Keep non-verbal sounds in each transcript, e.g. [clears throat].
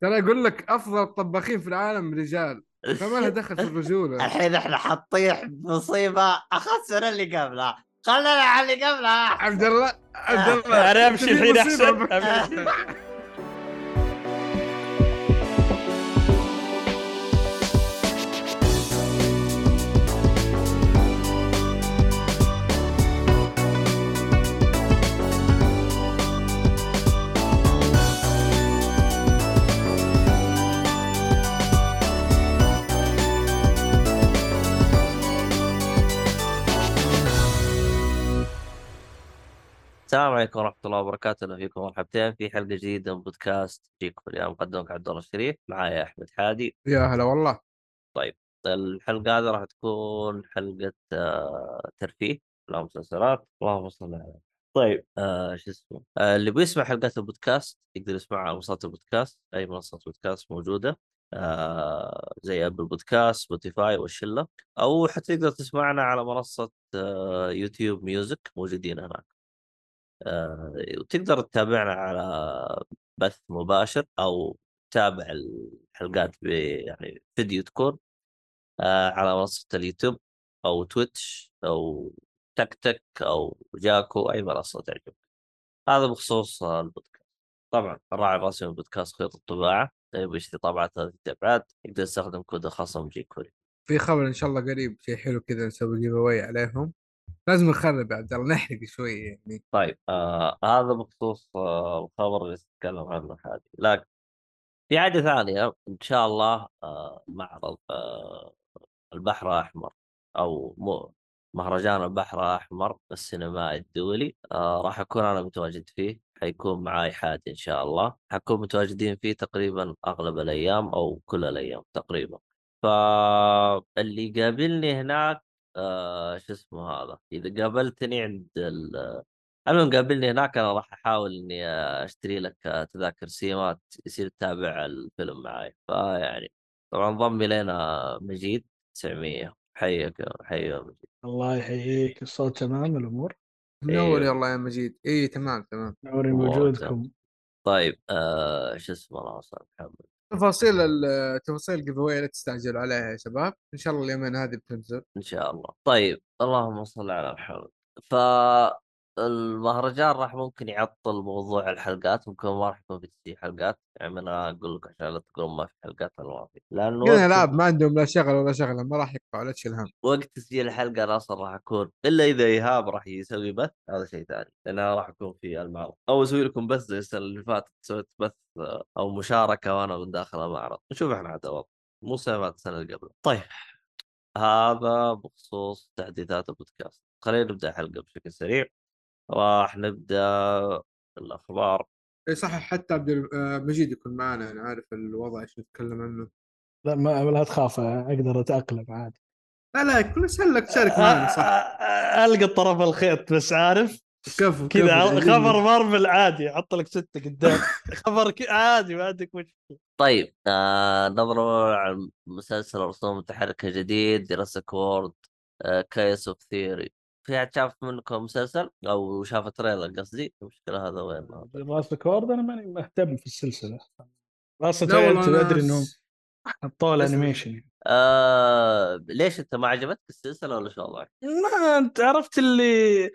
ترى أقول لك أفضل الطباخين في العالم رجال. فما لها دخل في الرجولة. [laughs] الحين إحنا حطيح بمصيبه أخذ من اللي قبلها خلنا على اللي قبلها عبد الله عبد الله أنا أمشي الحين أحسن [laughs] السلام عليكم ورحمة الله وبركاته. أهلا فيكم مرحبتين في حلقة جديدة من بودكاست. جيكم اليوم مقدمك عبد الله الشريف معايا أحمد حادي. يا هلا والله. الحلقة هذه راح تكون حلقة آه، ترفيه لا مسلسلات. اللهم صل على طيب آه شو اسمه؟ آه اللي بيسمع حلقات البودكاست يقدر يسمعها على منصات البودكاست. أي منصة بودكاست موجودة آه زي Apple Podcast Spotify والشله أو حتى تقدر تسمعنا على منصة آه YouTube Music موجودين هناك. وتقدر تتابعنا على بث مباشر أو تتابع الحلقات ب يعني فيديو تكون آه على منصة اليوتيوب أو Twitch أو تك تك أو Jaco أي منصة تعجبك. هذا بخصوص آه، البودكاست. طبعا الراعي الرسمي للبودكاست خيط الطباعة. طيب يشتري طبعة ثلاث ابعاد يقدر يستخدم كود الخصم جي كوري في خبر إن شاء الله قريب شيء حلو كذا نسوي giveaway عليهم. لازم نخرب يا عبد الله نحرق شوي يعني. طيب آه هذا بخصوص آه الخبر اللي نتكلم عنه هذه لكن في حاجة ثانية إن شاء الله آه معرض آه البحر الأحمر أو مو مهرجان البحر الأحمر السينمائي الدولي آه راح أكون أنا متواجد فيه. حيكون معاي حاد إن شاء الله. حنكون متواجدين فيه تقريبا أغلب الأيام أو كل الأيام تقريبا. فاللي قابلني هناك آه شو اسمه هذا؟ إذا قابلتني عند ال المهم قابلني هناك أنا راح أحاول إني أشتري لك تذاكر سينما يصير تتابع الفيلم معي فيعني طبعا انضم الينا مجيد 900 حيك حي يا مجيد. الله يحييك. الصوت تمام؟ الأمور؟ منور إيه. يلا يا مجيد. اي تمام تمام. نوري الله بوجودكم طيب آه شو اسمه الله محمد؟ تفاصيل تفاصيل الجيف لا تستعجلوا عليها يا شباب. إن شاء الله اليومين هذه بتنزل. إن شاء الله. طيب اللهم صل على محمد. ف المهرجان راح ممكن يعطل موضوع الحلقات ممكن ما راح يكون في حلقات. يعني أنا أقول لك عشان لا تقولون ما في حلقات أنا ما في. لأنه وقت- العاب ما عندهم لا شغل ولا شغله ما راح يقطعوا لا تشيل هم. وقت تسجيل الحلقة أنا أصلا راح أكون إلا إذا إيهاب راح يسوي بث هذا شيء ثاني. لأن أنا راح أكون في المعرض. أو أسوي لكم بث زي السنة اللي فاتت سويت بث آه، أو مشاركة وأنا من داخل المعرض. نشوف إحنا عاد وضع مو سنوات السنة اللي قبل. طيب هذا بخصوص تحديثات البودكاست. خلينا نبدأ الحلقة بشكل سريع. راح نبدأ الأخبار. إي صح حتى عبد ال- آه، مجيد يكون معنا أنا عارف الوضع إيش نتكلم عنه. لا ما لا تخاف أقدر أتأقلم عادي. لا لا كل سهل لك تشارك معنا صح. ألقى طرف الخيط بس عارف؟ كفو كذا. خبر مارفل عادي أحط لك ستة قدام. [laughs] خبر عادي ما عندك مشكلة. طيب آه نظروا على مسلسل رسوم متحركه جديد جراسيك وورد آه كايس اوف ثيوري في احد شاف منكم مسلسل؟ أو شاف تريلر قصدي؟ المشكلة هذا وين راس كورد أنا ماني مهتم في السلسلة. أصلا لا والله تخيلت أنا أدري س- حطوا اسمع. الانيميشن آه ليش أنت ما عجبتك السلسلة ولا شو وضعك؟ ما أنت عرفت اللي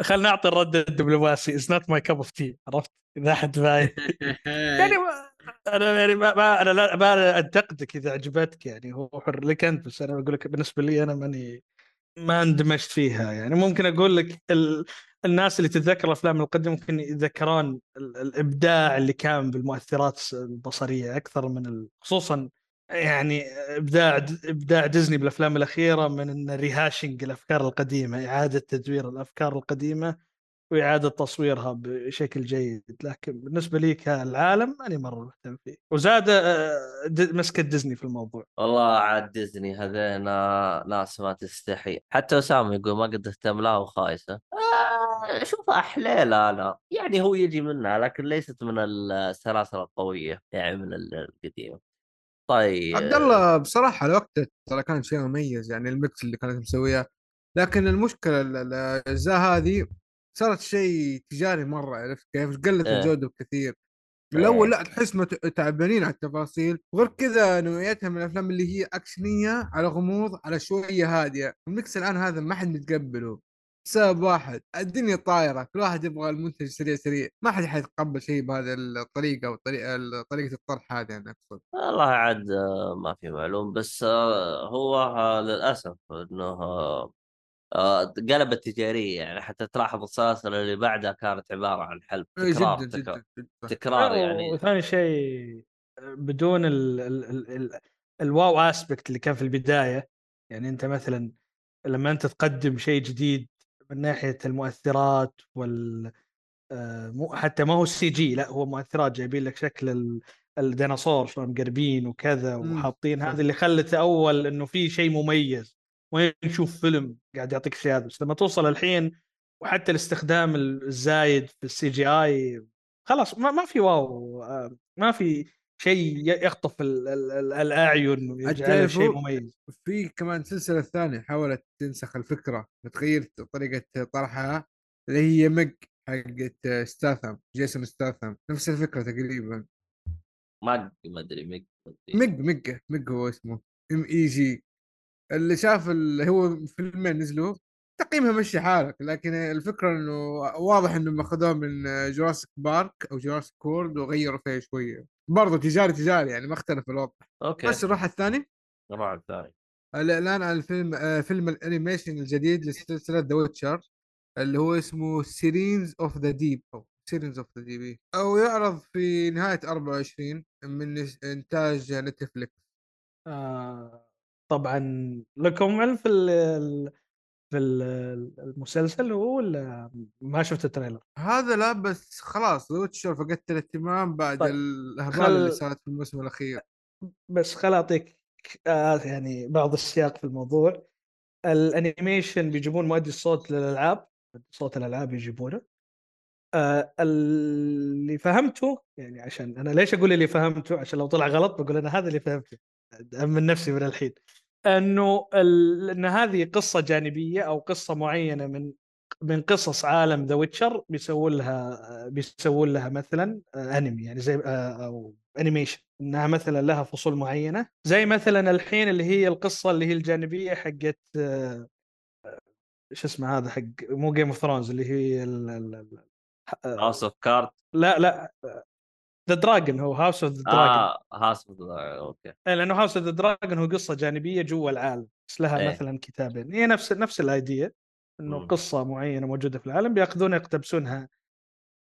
خلنا نعطي الرد الدبلوماسي. It's not my cup of tea عرفت؟ إذا أحد [laughs] فاهم يعني ما أنا يعني ما, ما أنا لا ما أنتقدك إذا عجبتك يعني. هو حر لك أنت بس أنا بقول لك بالنسبة لي أنا ماني ما اندمجت فيها. يعني ممكن أقول لك ال... الناس اللي تتذكر الأفلام القديمة ممكن يتذكرون ال... الإبداع اللي كان بالمؤثرات البصرية أكثر من ال... خصوصا يعني إبداع إبداع ديزني بالأفلام الأخيرة من rehashing الأفكار القديمة إعادة تدوير الأفكار القديمة. وإعادة تصويرها بشكل جيد. لكن بالنسبة لي كالعالم ماني مرة مهتم فيه. وزاد آه، مسكه ديزني في الموضوع. والله عاد ديزني هذينا ناس ما تستحي. حتى أسامة يقول ما قد اهتم لها وخايسة. آه اشوفها حليله أنا يعني هو يجي منها لكن ليست من السلاسل القوية يعني من القديمة. طيب. عبد الله بصراحة الوقت ترى كان شيء مميز يعني ال mix اللي كانت مسوية. لكن المشكلة ال- ال- الأجزاء هذه صارت شيء تجاري مرة عرفت كيف؟ قلت إيه. الجودة بكثير. الأول إيه. لا تحس تعبانين على التفاصيل. وغير كذا نوعيتها من الأفلام اللي هي أكشنية على غموض على شوية هادية. ال mix الآن هذا ما حد متقبله. بسبب واحد الدنيا طايرة كل واحد يبغى المنتج سريع سريع. ما حد حيتقبل شيء بهذه الطريقة أو طريقة الطرح هذه أنا اقصد والله عاد آه، ما في معلوم. بس آه، هو آه، للأسف إنه قلبت تجارية يعني حتى تلاحظ السلاسل اللي بعدها كانت عبارة عن حلب إيه، تكرار جدا تكرار, جدا جدا تكرار يعني. وثاني شيء بدون ال ال ال ال الواو اسبكت اللي كان في البداية يعني أنت مثلا لما أنت تقدم شيء جديد من ناحية المؤثرات وال آه، مو حتى ما هو CG لا هو مؤثرات جايبين لك شكل ال- الديناصور شلون مقربين وكذا مم، وحاطين. هذا اللي خلته أول إنه في شيء مميز. وين نشوف فيلم قاعد يعطيك شيء هذا بس لما توصل الحين وحتى الاستخدام الزايد في ال CGI خلاص ما, ما في wow آه، ما في شيء ي- يخطف ال- ال- ال- الأعين ويجعله شيء مميز. في كمان سلسلة ثانية حاولت تنسخ الفكرة وتغير طريقة طرحها اللي هي Meg حقت ستاثم جيسون ستاثم نفس الفكرة تقريبا. ما ما أدري أدري. Meg Meg Meg هو اسمه. M E G اللي شاف اللي هو فيلمين نزلوا تقييمها مشي حالك لكن الفكرة إنه واضح إنهم أخذوه من Jurassic Park أو Jurassic World وغيروا فيها شوية. برضه تجاري تجاري يعني ما اختلف الوضع. okay. بس نروح الثاني. النوع الثاني. الاعلان عن الفيلم آه، فيلم ال animation الجديد لسلسلة The Witcher اللي هو اسمه Sirens of the Deep أو Sirens of the Deep أو يعرض في نهاية 24 من إنتاج Netflix آه، طبعا لكم علم في ال- ال- في ال- المسلسل هو ولا ما شفت ال trailer؟ هذا لا بس خلاص The Witcher فقدت الاهتمام بعد طيب، الهبال خل- اللي صارت في الموسم الأخير. بس خل أعطيك آه يعني بعض السياق في الموضوع. ال animation بيجيبون مؤدي الصوت للألعاب صوت الألعاب يجيبونه. آه اللي فهمته يعني عشان أنا ليش أقول اللي فهمته؟ عشان لو طلع غلط بقول أنا هذا اللي فهمته من نفسي من الحين. أنه ال... ان هذه قصة جانبية أو قصة معينة من من قصص عالم The Witcher بيسوون لها بيسوون لها مثلا انمي يعني زي آه، أو animation إنها مثلا لها فصول معينة. زي مثلا الحين اللي هي القصة اللي هي الجانبية حقت آه، آه، شو اسمه هذا حق مو Game of Thrones اللي هي ال... ال... ال- House of Card لا لا the Dragon هو House of the Dragon آه House of okay إيه، لأنه House of the Dragon هو قصة جانبية جوا العالم بس لها إيه. مثلا كتابين هي نفس نفس ال idea إنه مم. قصة معينة موجودة في العالم بيأخذونها يقتبسونها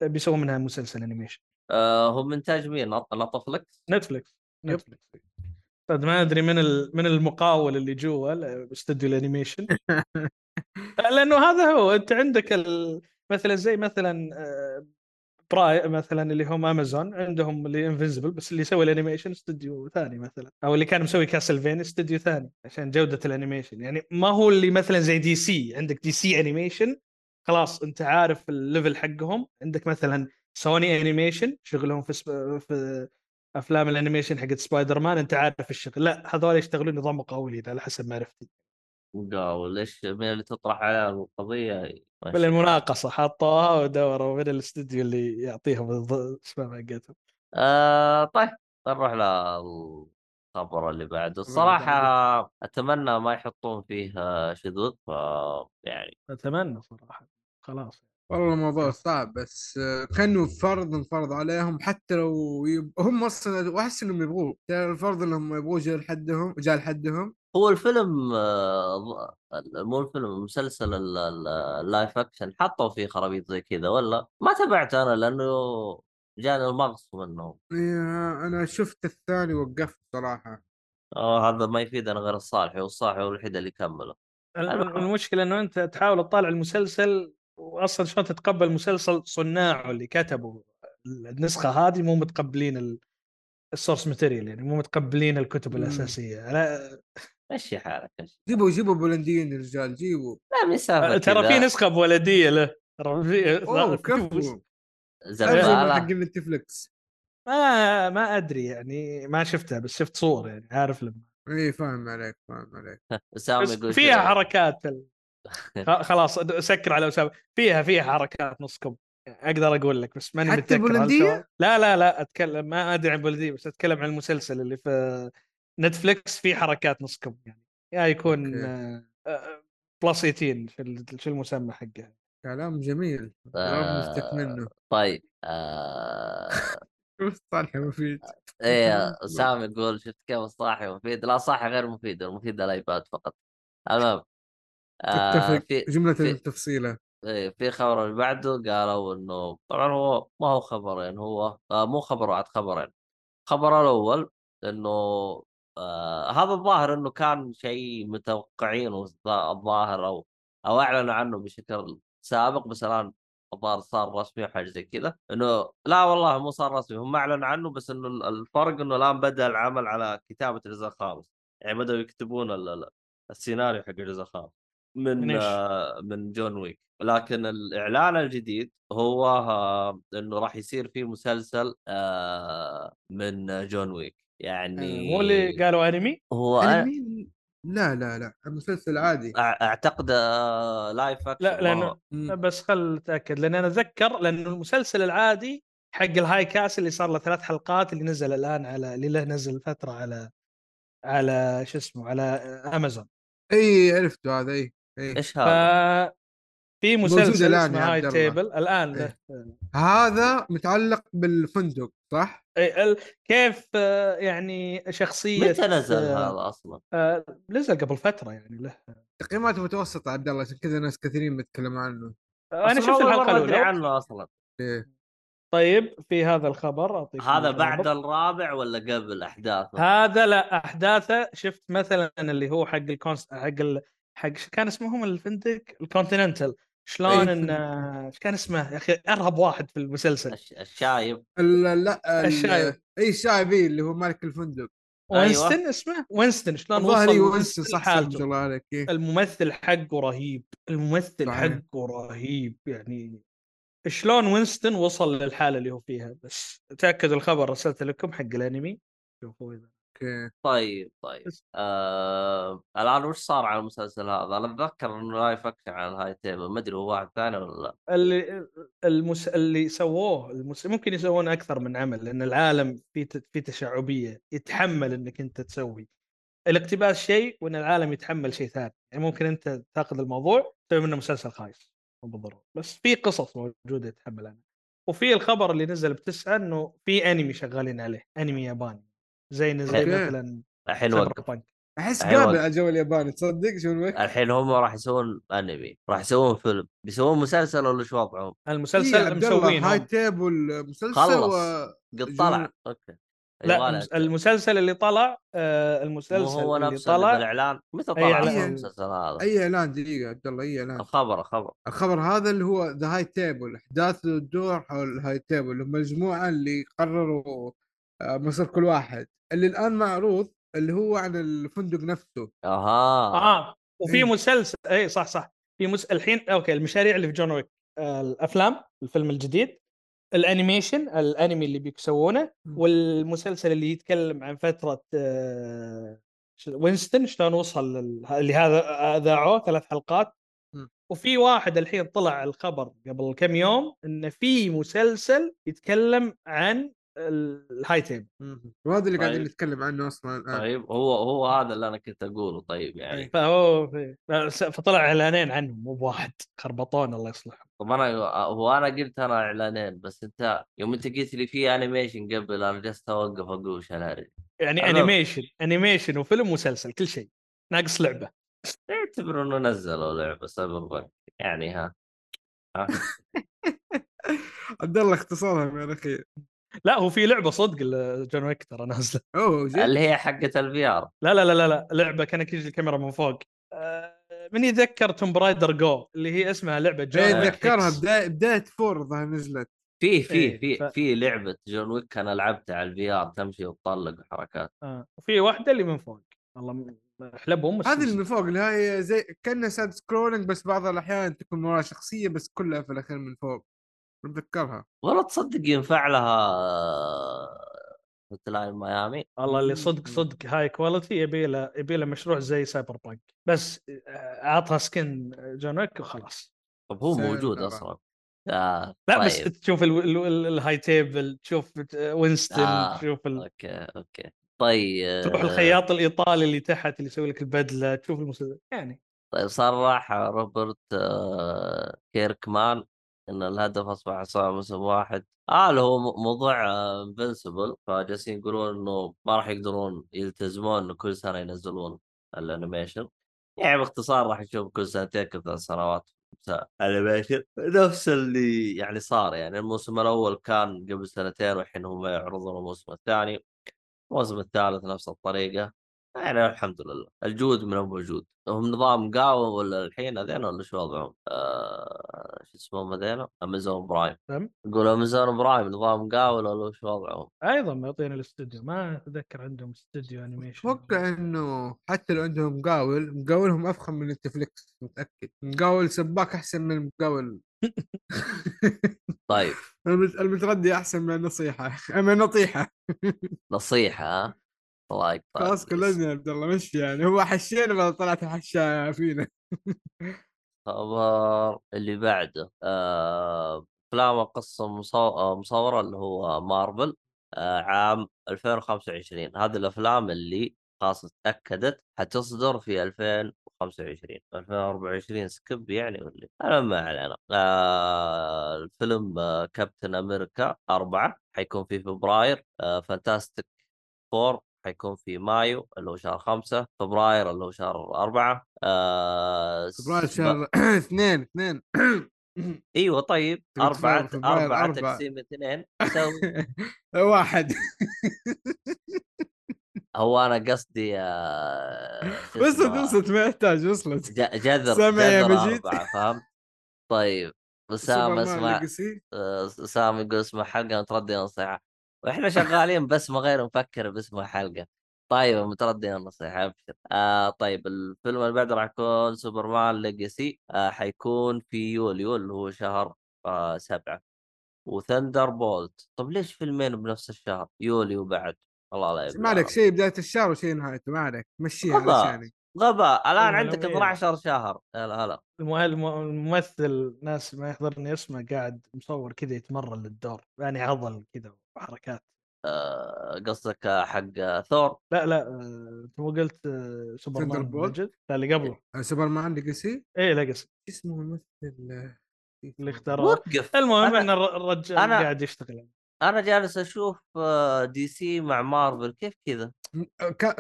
بيسوون منها مسلسل animation آه هو من انتاج مين؟ Netflix. Netflix طيب ما أدري من. من المقاول اللي جوا استوديو ال animation [laughs] لأنه هذا هو أنت عندك. مثلا زي مثلا آه، Prime مثلا اللي هم امازون عندهم اللي Invincible بس اللي يسوي ال animation استوديو ثاني مثلا أو اللي كان مسوي Castlevania استوديو ثاني عشان جودة ال animation يعني ما هو اللي مثلا زي DC عندك DC animation خلاص أنت عارف ال level حقهم. عندك مثلا Sony animation شغلهم في سب... في أفلام ال animation حقت سبايدر مان أنت عارف الشغل. لا هذول يشتغلون نظام مقاولين على حسب معرفتي. قاول ليش مين اللي تطرح عليها القضية؟ بالمناقصه حطوها ودوروا من الاستوديو اللي يعطيهم الاسماء حقتهم آه طيب نروح للخبر اللي بعده. الصراحة أتمنى ما يحطون فيه آه، شذوذ ف يعني أتمنى صراحة. خلاص. والله الموضوع صعب بس كانه فرض انفرض عليهم. حتى لو يب... هم أصلا واحس إنهم يبغوه. ترى الفرض إنهم يبغوه جاء لحدهم جاء لحدهم. هو الفيلم آه، مو الفيلم المسلسل ال- ال- ال live action حطوا فيه خرابيط زي كذا ولا؟ ما تابعت أنا لأنه جاني المغص منه يا أنا شفت الثاني وقفت صراحة. آه هذا ما يفيدنا غير الصالحي والصالحي هو الوحيد اللي كمله ال- المشكلة إنه أنت تحاول تطالع المسلسل واصلا شلون تتقبل مسلسل صناعه اللي كتبوا النسخة هذه مو متقبلين ال- ال source material يعني مو متقبلين الكتب مم. الأساسية. لا مشي حالك مشي. جيبوا جيبوا بولنديين يا رجال جيبوا. لا من سالفه ترى في نسخة بولنديه له. ترى في زباله حق Netflix ما ما أدري يعني ما شفتها بس شفت صور يعني عارف لما. إي فاهم عليك فاهم عليك. [laughs] اسامه بس يقول فيها. حركات [laughs] خلاص سكر على اسامه فيها فيها حركات نص كم أقدر أقول لك بس ماني حتى متذكر. لا لا لا أتكلم ما أدري عن بولنديه بس أتكلم عن المسلسل اللي في Netflix في حركات نص كم يعني. يا يكون okay. آه، آه، plus 18 في شو المسمى حقه. كلام جميل آه. جرب نفتك منه. طيب آه... [laughs] بس صالح مفيد. إيه [laughs] سامي يقول شفت كيف الصاحي مفيد؟ لا صاحي غير مفيد المفيد الآيباد فقط. المهم آه في جملة في التفصيلة. إيه، في خبر اللي بعده قالوا إنه طبعا هو ما هو خبرين هو آه مو خبر واحد خبرين. الخبر الأول إنه آه هذا الظاهر إنه كان شيء متوقعينه الظاهر أو أو أعلنوا عنه بشكل سابق بس الآن الظاهر صار رسمي وحاجه زي كذا. إنه لا والله مو صار رسمي هم أعلنوا عنه بس إنه الفرق إنه الآن بدأ العمل على كتابة الجزء الخامس يعني بدأوا يكتبون ال- ال- السيناريو حق الجزء الخامس من؟ آه من John Wick. لكن الإعلان الجديد هو آه إنه راح يصير في مسلسل آه من John Wick. يعني مو اللي قالوا أنمي؟ هو أنمي؟ لا لا لا المسلسل عادي. أعتقد آه live action لا لأنه. بس خل أتأكد لأن أنا أتذكر لأنه المسلسل العادي حق ال high class اللي صار له ثلاث حلقات اللي نزل الآن على اللي له نزل فترة على على شو اسمه على أمازون. إي عرفته هذا إي إي. إيش هذا؟ في مسلسل اسمه High. Table الآن إيه. له هذا متعلق بالفندق صح؟ إيه، ال- كيف آه، يعني شخصية متى نزل آه، هذا أصلا؟ آه، نزل قبل فترة يعني له تقييماته متوسطة عبد الله عشان كذا ناس كثيرين بيتكلموا عنه أنا شفت الحلقة الأولى عنه أصلا إيه. طيب في هذا الخبر اعطيكم هذا الخبر. بعد الرابع ولا قبل أحداثه؟ هذا لا أحداثه شفت مثلا اللي هو حق ال Cons حق ال... حق ش- كان اسمهم الفندق؟ ال Continental. شلون أي إن فندق. آه، إيش كان اسمه يا أخي؟ أرهب واحد في المسلسل. الش- الشايب. ال- لا ال- الشايب. اي الشايب إي، اللي هو مالك الفندق. أيوة. وينستون اسمه؟ وينستون شلون الظاهر إي وصل وينستون صح الله عليك إيه. الممثل حقه رهيب. الممثل صحيح. حقه رهيب يعني. شلون وينستون وصل للحالة اللي هو فيها؟ بس تاكدوا الخبر رسلت لكم حق الأنمي. شوفوا إذا أوكي. طيب طيب. آه... الآن وش صار على المسلسل هذا؟ أنا أتذكر إنه live action على ال High Table ما أدري هو واحد ثاني ولا لا. اللي المس... اللي سووه المس... ممكن يسوون أكثر من عمل لأن العالم في ت... في تشعبية يتحمل إنك أنت تسوي. الاقتباس شيء وإن العالم يتحمل شيء ثاني. يعني ممكن أنت تاخذ الموضوع تسوي منه مسلسل خايس. مو بالضرورة. بس في قصص موجودة يتحملها وفي الخبر اللي نزل بتسعة إنه في أنمي شغالين عليه أنمي ياباني. زي زي. مثلا الحين وقف بانك أحس أيوة. قابل على الجو الياباني تصدق شو الوقت؟ الحين هم راح يسوون أنمي راح يسوون فيلم بيسوون مسلسل ولا شو وضعهم؟ المسلسل عبد الله مسوين High. Table مسلسل خلص. و... قد طلع أوكي لا المس- له- المسلسل اللي طلع آه مو المسلسل هو اللي طلع بالإعلان متى طلع المسلسل هذا؟ أي إعلان دقيقة عبد الله أي إعلان الخبر الخبر الخبر هذا اللي هو ذا High Table أحداث تدور حول ال High Table اللي هم مجموعه اللي قرروا آه، مصير كل واحد اللي الآن معروض اللي هو عن الفندق نفسه أها آه وفي إيه. مسلسل اي صح صح في مس... الحين أوكي المشاريع اللي في John Wick آه الأفلام الفيلم الجديد ال animation الأنمي اللي بيسوونه. والمسلسل اللي يتكلم عن فترة آه وينستون شلون وصل لل... اللي هذا اذاعوه ثلاث حلقات. وفي واحد الحين طلع الخبر قبل كم يوم انه في مسلسل يتكلم عن ال High Table وهذا اللي قاعدين طيب. نتكلم عنه أصلا الان طيب هو هو هذا اللي أنا كنت أقوله طيب يعني. فهو في... فطلع إعلانين عنهم مو بواحد خربطون الله يصلحهم طب أنا هو أنا قلت أنا إعلانين بس أنت يوم أنت قلت لي في animation قبل أنا جلست اوقف أقول وش الهرج يعني أنا- animation animation وفيلم ومسلسل كل شيء ناقص لعبة. اعتبر إنه نزلوا لعبة Cyberpunk يعني ها ها. [laughs] عبد الله اختصارها يا أخي. لا هو في لعبة صدق John Wick ترى نازلة أوه جد اللي هي حقة ال VR لا لا لا لا. لعبة كانك يجي الكاميرا من فوق آه، من يتذكر Tomb Raider Go اللي هي اسمها لعبة جون إيه Wick اتذكرها. بداية بداية فور ظهر نزلت في في إيه، في ف- في لعبة John Wick أنا لعبتها على ال VR تمشي وتطلق حركات آه. وفي واحدة اللي من فوق والله م- أحلبهم بس هذه اللي. من فوق اللي هي زي كأنها side scrolling بس بعض الأحيان تكون وراها شخصية بس كلها في الأخير من فوق بتذكرها والله تصدق ينفع لها Hotline Miami والله اللي. صدق صدق هاي quality يبي له يبي له مشروع زي Cyberpunk بس آه، أعطها skin John Wick وخلاص طب هو. موجود أصلا آه لا بس طيب. تشوف ال- ال- ال- ال High Table تشوف وينستون آه. تشوف ال... أوكي أوكي طيب تروح الخياط الإيطالي اللي تحت اللي يسوي لك البدلة تشوف المسلسل يعني طيب صرح روبرت آه، كيركمان إن الهدف أصبح كل عام موسم واحد. آه اللي هو موضوع Invincible فجالسين يقولون إنه ما راح يقدرون يلتزمون إنه كل سنة ينزلون ال animation يعني باختصار راح نشوف كل سنتين كل ثلاث سنوات. animation نفس اللي يعني صار. يعني الموسم الأول كان قبل سنتين والحين هم يعرضون الموسم الثاني. الموسم الثالث نفس الطريقة. يعني الحمد لله. الجود من الموجود هم نظام قهوه ولا الحين هذين ولا شو وضعهم؟ آه شو اسمهم هذين؟ Amazon Prime فهمت؟ يقول Amazon Prime نظام قهوه ولا شو وضعهم؟ أيضا معطينا الاستوديو. ما أتذكر عندهم استوديو animation أتوقع إنه حتى لو عندهم مقاول مقاولهم أفخم من Netflix متأكد. مقاول سباك أحسن من المقاول طيب. [laughs] المت- المتردي أحسن من النصيحة. [laughs] من النطيحه نصيحة يقطع خلاص كلنا يا عبد الله مشي يعني هو حشينا بعد طلعت الحشايه فينا؟ خبر اللي بعده آه، افلام قصة مصو... آه، مصورة اللي هو مارفل آه، عام 2025 هذه الأفلام اللي خلاص تأكدت حتصدر في 2025 2024 skip يعني ولا؟ أنا ما علينا. آه الفيلم آه Captain America أربعة حيكون في فبراير آه Fantastic Four حيكون في مايو اللي هو شهر خمسة فبراير اللي هو شهر أربعة آه فبراير شهر [clears throat] اثنين اثنين [clears throat] إيوه طيب أربعة أربعة. تقسيم اثنين [laughs] يساوي واحد هو أنا قصدي آه، [laughs] وصلت؟ وصلت ما يحتاج وصلت جذر سامع يا جذر مجيد؟ فهمت؟ طيب [laughs] سوبرمان اسمع Legacy آه، يقول اسمها حلقة متردي نصيحة وإحنا شغالين بس ما غير نفكر باسم حلقة. طيب متردي النصيحة أبشر. آه طيب الفيلم اللي بعده راح يكون Superman Legacy. آه حيكون في يوليو اللي هو شهر آه سبعة. و Thunderbolts. طب ليش فيلمين بنفس الشهر؟ يوليو بعد. الله لا يبلغ ما عليك شيء بداية الشهر وشيء نهايته ما عليك مشيها غباء. علشاني غباء. الآن. عندك 12 شهر. هلا هلا. الم- الم- الممثل ناس ما يحضرني اسمه قاعد مصور كذا يتمرن للدور. يعني عضل كذا. وحركات آه، قصدك حق ثور؟ لا لا آه، انت مو قلت آه، سوبرمان؟ Legend لا اللي قبله. سوبرمان Legacy؟ إيه Legacy. اسمه الممثل اللي اختاره وقف. المهم إن الر- الرجال أنا- قاعد يشتغل. أنا جالس أشوف دي سي مع مارفل. كيف كذا؟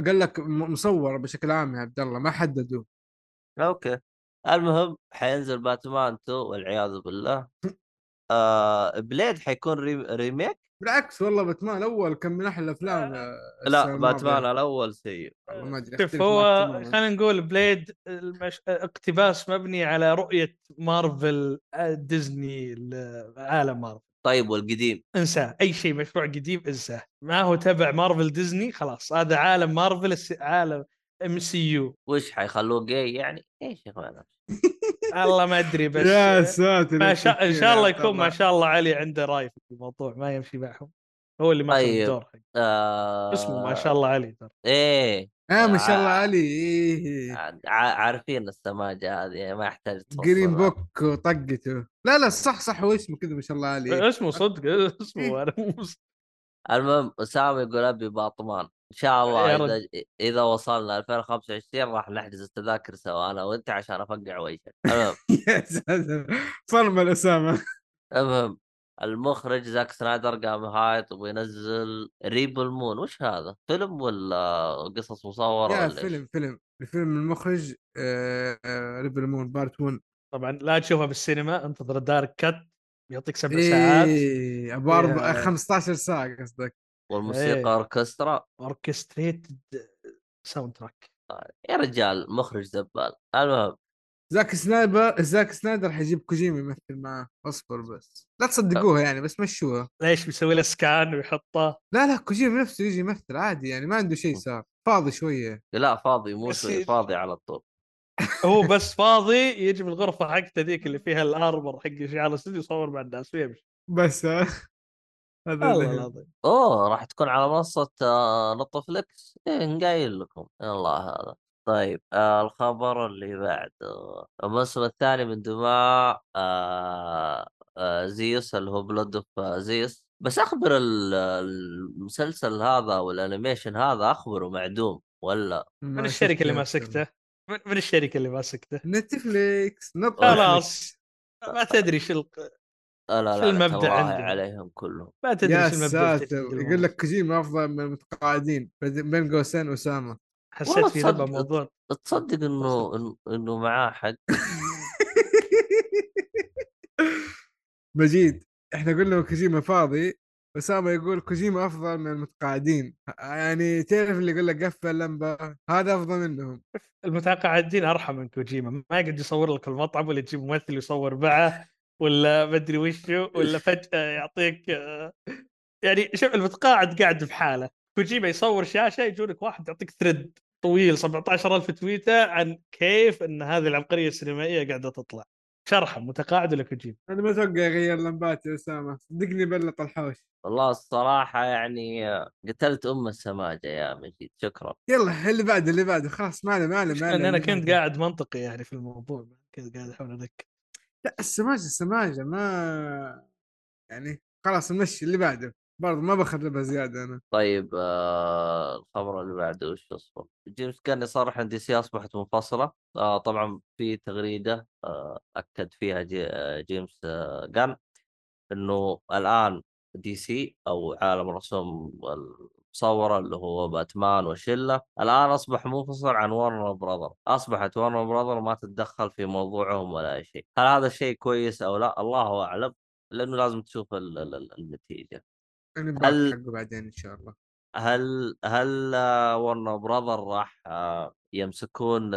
قال لك مصور بشكل عام يا عبد الله ما حددوا أوكي. المهم حينزل باتمان 2 والعياذ بالله. آه بليد حيكون ري... remake؟ بالعكس والله باتمان الأول كان من أحلى الأفلام آه، لا باتمان. الأول سيء. والله ما أدري شوف هو. خلينا نقول بليد المش... اقتباس مبني على رؤية مارفل آه، ديزني لعالم مارفل. طيب والقديم؟ انساه. أي شيء مشروع قديم انساه. ما هو تبع مارفل ديزني خلاص هذا عالم مارفل الس- عالم MCU وش حيخلوه جاي يعني؟ إيش يا اخوان والله ما أدري بس يا ساتر ما شاء إن شاء الله يكون ما شاء الله علي عنده راي في الموضوع ما يمشي معهم. هو اللي ماخذ طيب. الدور حق آه... اسمه ما شاء الله علي ترى. إيه. آه ما شاء الله آه. علي. إيه. ع- عارفين السماجة هذه ما يحتاج green. book وطقته لا لا صح صح هو اسمه كذا ما شاء الله عليه اسمه صدق اسمه أنا مو المهم اسامه يقول أبي باتمان. إن شاء الله يا إذا إذا وصلنا 2025 راح نحجز التذاكر سوا أنا وأنت عشان أفقع وجهك. المهم. [laughs] صرمة الأسامة. المهم المخرج زاك سنايدر قام هايط وينزل ريبل مون وش هذا؟ فيلم ولا قصص مصورة ولا إيش؟ فيلم فيلم الفيلم المخرج آه آه ريبل مون part 1 طبعا لا تشوفها بالسينما انتظر ال director's cut يعطيك سبع ساعات. إيه أبو فيها- 15 ساعة قصدك. والموسيقى إيه. أوركسترا. orchestrated soundtrack يا رجال مخرج زبال. المهم. زاك سنايدر زاك سنايدر حيجيب كوجيما يمثل معاه أصبر بس. لا تصدقوها يعني بس مشوها. ليش بيسوي له scan ويحطه؟ لا لا كوجيما نفسه يجي يمثل عادي يعني ما عنده شيء صار. فاضي شوية. لا فاضي مو شوي؟ فاضي على طول. هو [laughs] بس فاضي يجي بالغرفة حقته ذيك اللي فيها الاربر حق شعار الاستوديو يصور مع الناس ويمشي. بس والله. العظيم. أوه راح تكون على منصة آه، نطفليكس إيه قايل لكم. الله هذا. طيب آه الخبر اللي بعده. الموسم الثاني من دماء آه آه، زيوس اللي هو بلود اوف زيوس. بس أخبر ال- المسلسل هذا والانيميشن هذا أخبره معدوم ولا؟ من الشركة اللي ماسكته؟ من من الشركة اللي ماسكته؟ نتفليكس خلاص. ما تدري شو لا لا شو عندهم؟ عليهم كلهم. ما تدري يا المبدأ ساتر يقول لك كوجيما أفضل من المتقاعدين بين قوسين اسامه حسيت في لبى موضوع. تصدق إنه إنه- إنه معاه حق. [laughs] مجيد إحنا قلنا كوجيما فاضي اسامه يقول كوجيما أفضل من المتقاعدين. يعني تعرف اللي يقول لك قفل لمبه هذا أفضل منهم. المتقاعدين أرحم من كوجيما ما يقعد يصور لك المطعم ولا تجيب ممثل يصور معه. ولا ما أدري وشو ولا فجأة يعطيك يعني شوف المتقاعد قاعد بحاله كوجيما يصور شاشة يجونك واحد يعطيك ثريد طويل 17000 تويتة عن كيف إن هذه العبقرية السينمائية قاعدة تطلع. شرحه متقاعد ولا كوجيما؟ أنا ما أتوقع يغير لمبات يا أسامة صدقني بلط الحوش. والله الصراحة يعني قتلت أم السماجة يا مجيد شكرا. يلا اللي بعده اللي بعده خلاص ما عليه ما عليه ما اللي كنت. قاعد منطقي يعني في الموضوع كنت قاعد أحاول أذكر. لا السماجة السماجة ما يعني خلاص نمشي اللي بعده. برضه ما بخربها زيادة أنا. طيب آه الخبر اللي بعده وش أصبر؟ جيمس جان يصرح ان دي سي اصبحت منفصلة. آه طبعا في تغريدة آه أكد فيها جي آه جيمس آه جان إنه الآن دي سي أو عالم الرسوم المصوره اللي هو باتمان وشله الآن أصبح منفصل عن ورنر براذر أصبحت ورنر براذر ما تتدخل في موضوعهم ولا أي شيء. هل هذا الشيء كويس أو لا؟ الله أعلم لأنه لازم تشوف ال- ال- ال- النتيجة. أنا هل- حقه بعدين إن شاء الله. هل هل ورنر براذر راح آه، يمسكون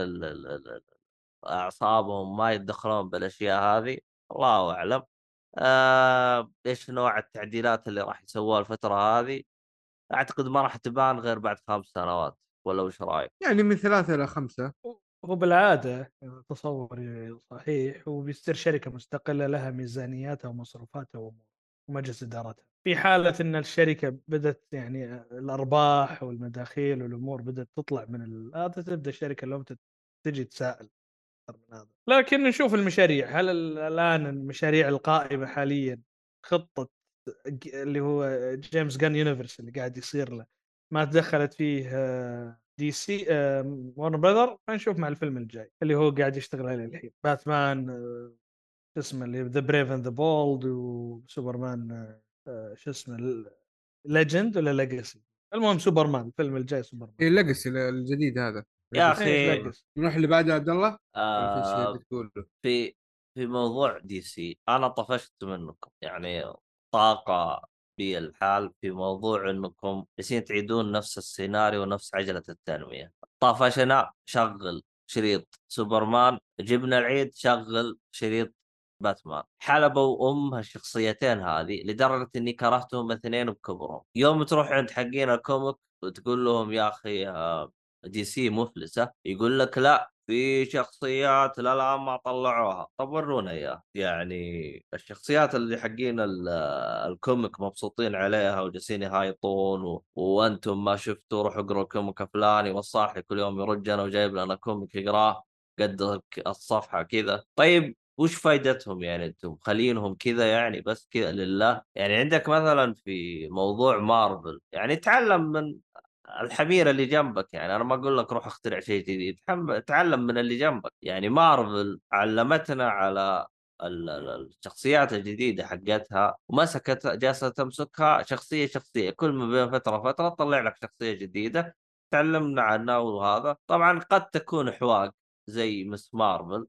أعصابهم ما يتدخلون بالأشياء هذه؟ الله أعلم. آه، إيش نوع التعديلات اللي راح يسووها الفترة هذه؟ أعتقد ما راح تبان غير بعد خمس سنوات ولا وش رأيك؟ يعني من ثلاثة إلى خمسة هو بالعادة تصوري صحيح وبيصير شركة مستقلة لها ميزانياتها ومصروفاتها ومجلس إدارتها. في حالة إن الشركة بدأت يعني الأرباح والمداخيل والأمور بدأت تطلع من ال- هذا تبدأ الشركة لو تجي تسائل أكثر من هذا. لكن نشوف المشاريع هل ال- الآن المشاريع القائمة حاليا خطة اللي هو جيمس جان universe اللي قاعد يصير له. ما تدخلت فيه دي سي وورنر براذر نشوف مع الفيلم الجاي اللي هو قاعد يشتغل عليه الحين. باتمان آه، شو اسمه اللي The Brave and the Bold وسوبرمان شو اسمه Legend ولا Legacy المهم سوبرمان الفيلم الجاي سوبرمان إيه ال Legacy الجديد هذا. يا. أخي- إيه،. نروح اللي بعده عبد الله؟ آه في في موضوع دي سي أنا طفشت منكم يعني طاقة بي الكبد في موضوع إنكم جالسين تعيدون نفس السيناريو ونفس عجلة التنمية. طفشنا شغل شريط سوبرمان جبنا العيد شغل شريط باتمان. حلبوا ام هالشخصيتين هذه لدرجة إني كرهتهم الاثنين بكبرهم. يوم تروح عند حقين ال comic وتقول لهم يا أخي آه، دي سي مفلسة يقول لك لا في شخصيات للان ما طلعوها. طب ورونا اياها يعني الشخصيات اللي حقين ال- ال comic مبسوطين عليها وجالسين يهايطون و... وأنتم ما شفتوا روحوا اقروا ال comic الفلاني والصاحي كل يوم يرج أنا وجايب لنا comic يقراه قد الصفحة كذا. طيب وش فائدتهم يعني أنتم؟ خلينهم كذا يعني بس كذا لله. يعني عندك مثلا في موضوع مارفل يعني تعلم من الحميره اللي جنبك يعني أنا ما أقول لك روح اخترع شيء جديد تعلم من اللي جنبك. يعني مارفل علمتنا على ال- ال- الشخصيات الجديدة حقتها ومسكت جالسة تمسكها شخصية شخصية كل ما بين فترة وفترة تطلع لك شخصية جديدة. تعلمنا عنها وهذا. طبعا قد تكون حواق زي مس مارفل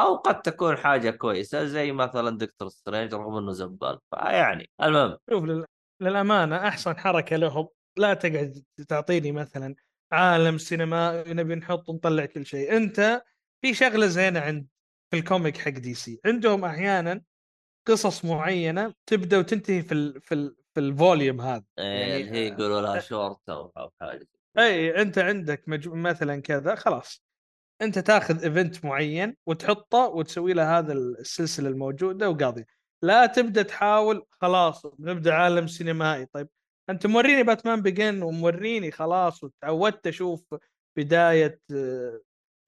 أو قد تكون حاجة كويسة زي مثلا دكتور سترينج رغم إنه زبال. فيعني المهم. شوف لل... للأمانة أحسن حركة لهم لا تقعد تعطيني مثلا عالم سينمائي نبي نحط نطلع كل شيء. أنت في شغلة زينة عند في ال comic حق دي سي. عندهم أحيانا قصص معينة تبدأ وتنتهي في ال... في ال... في ال volume هذا. يعني يعني هي يقولوا لها شورت أو أو حاجة أي أنت عندك. مثلا كذا خلاص. أنت تاخذ event معين وتحطه وتسوي له هذا السلسلة الموجودة وقاضي لا تبدأ تحاول خلاص نبدأ عالم سينمائي. طيب أنت موريني باتمان Begins وموريني خلاص وتعودت أشوف بداية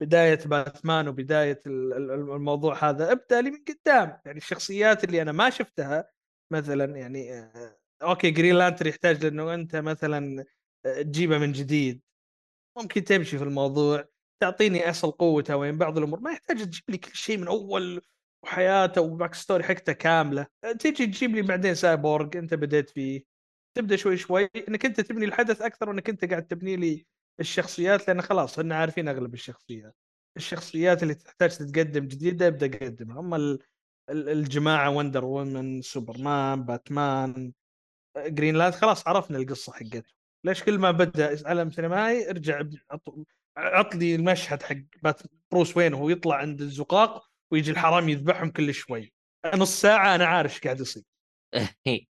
بداية باتمان وبداية ال- ال- الموضوع هذا. أبدأ لي من قدام. يعني الشخصيات اللي أنا ما شفتها مثلا يعني آه، أوكي جرين لانترن يحتاج لأنه أنت مثلا آه، تجيبه من جديد. ممكن تمشي في الموضوع تعطيني أصل قوته وين بعض الأمور. ما يحتاج تجيب لي كل شيء من أول وحياته و backstory حقته كاملة. تيجي تجيب لي بعدين سايبورغ أنت بديت فيه. تبدأ شوي شوي إنك أنت تبني الحدث أكثر وإنك أنت قاعد تبني لي الشخصيات لأن خلاص إحنا عارفين أغلب الشخصيات. الشخصيات اللي تحتاج تتقدم جديدة أبدأ قدمها أما ال- ال- الجماعة وندر وومن سوبرمان باتمان جرين لانترن خلاص عرفنا القصة حقته ليش كل ما بدأ عالم سينمائي ارجع عط- لي المشهد حق باتمان بروس وين وهو يطلع عند الزقاق ويجي الحرامي يذبحهم كل شوي. نص ساعة أنا عارف إيش قاعد يصير. [laughs]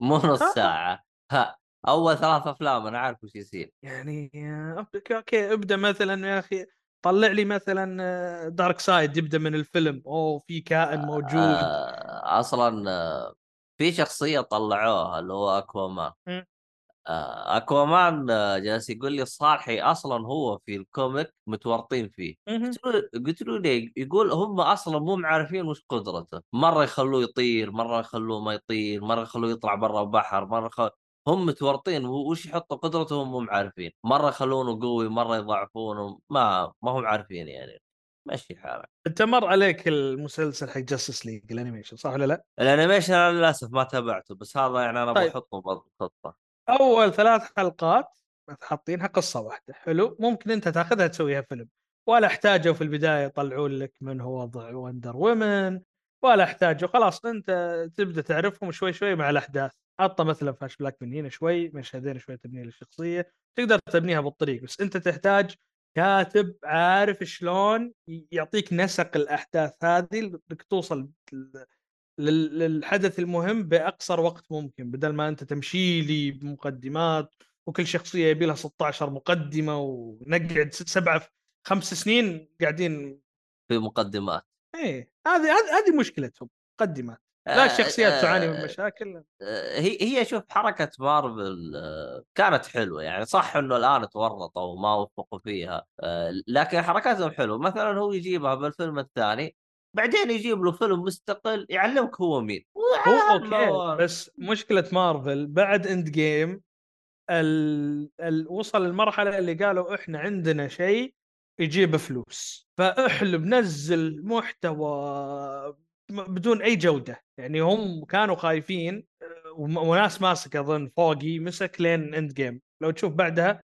مو نص آه. ساعة. ها أول ثلاث أفلام أنا عارف وش يصير. يعني آه، أوكي ابدأ مثلا يا أخي طلع لي مثلا دارك سايد يبدأ من الفيلم. أوه في كائن موجود. آه أصلا آه، في شخصية طلعوها اللي هو اكوامان. آه أكوامان آه، جالس يقول لي الصالحي أصلا هو في ال comic متورطين فيه. قلت له ليه؟ يقول هم أصلا مو عارفين وش قدرته، مرة يخلوه يطير، مرة يخلوه ما يطير، مرة يخلوه يطلع برا البحر، مرة خل... هم متورطين وش يحطوا قدرته هم مو عارفين، مرة يخلونه قوي، مرة يضعفونه، ما ما هم عارفين يعني. مشي حالك. أنت مر عليك المسلسل حق جاستس ليج ال animation صح ولا لا؟ ال animation أنا للأسف ما تابعته بس هذا يعني أنا طيب. بحطه بالخطه. أول ثلاث حلقات حاطينها قصة واحدة حلو؟ ممكن أنت تاخذها تسويها فيلم. ولا احتاجوا في البداية يطلعون لك من هو وضع وندر وومن ولا احتاجوا خلاص أنت تبدأ تعرفهم شوي شوي مع الأحداث. حطه مثلا فلاش بلاك من هنا شوي مشهدين شوي تبني للشخصيه تقدر تبنيها بالطريق بس أنت تحتاج كاتب عارف شلون يعطيك نسق الأحداث هذه إنك توصل للحدث المهم بأقصر وقت ممكن بدل ما أنت تمشي لي بمقدمات وكل شخصية يبي لها 16 مقدمة ونقعد ست سبعة خمس سنين قاعدين في مقدمات. إيه هذه هذه هذه مشكلتهم مقدمات. لا الشخصيات تعاني من مشاكل. آه، هي هي شوف حركة مارفل آه، كانت حلوة يعني صح إنه الآن تورطوا وما وفقوا فيها آه، لكن حركاتهم حلوة. مثلا هو يجيبها بالفيلم الثاني بعدين يجيب له فيلم مستقل يعلمك هو مين. هو أوكي بس مشكلة مارفل بعد Endgame ال... ال... وصل المرحله اللي قالوا إحنا عندنا شيء يجيب فلوس. فاحلب نزل محتوى بدون أي جودة. يعني هم كانوا خايفين وم- وناس ماسك أظن فوقي مسك لين Endgame. لو تشوف بعدها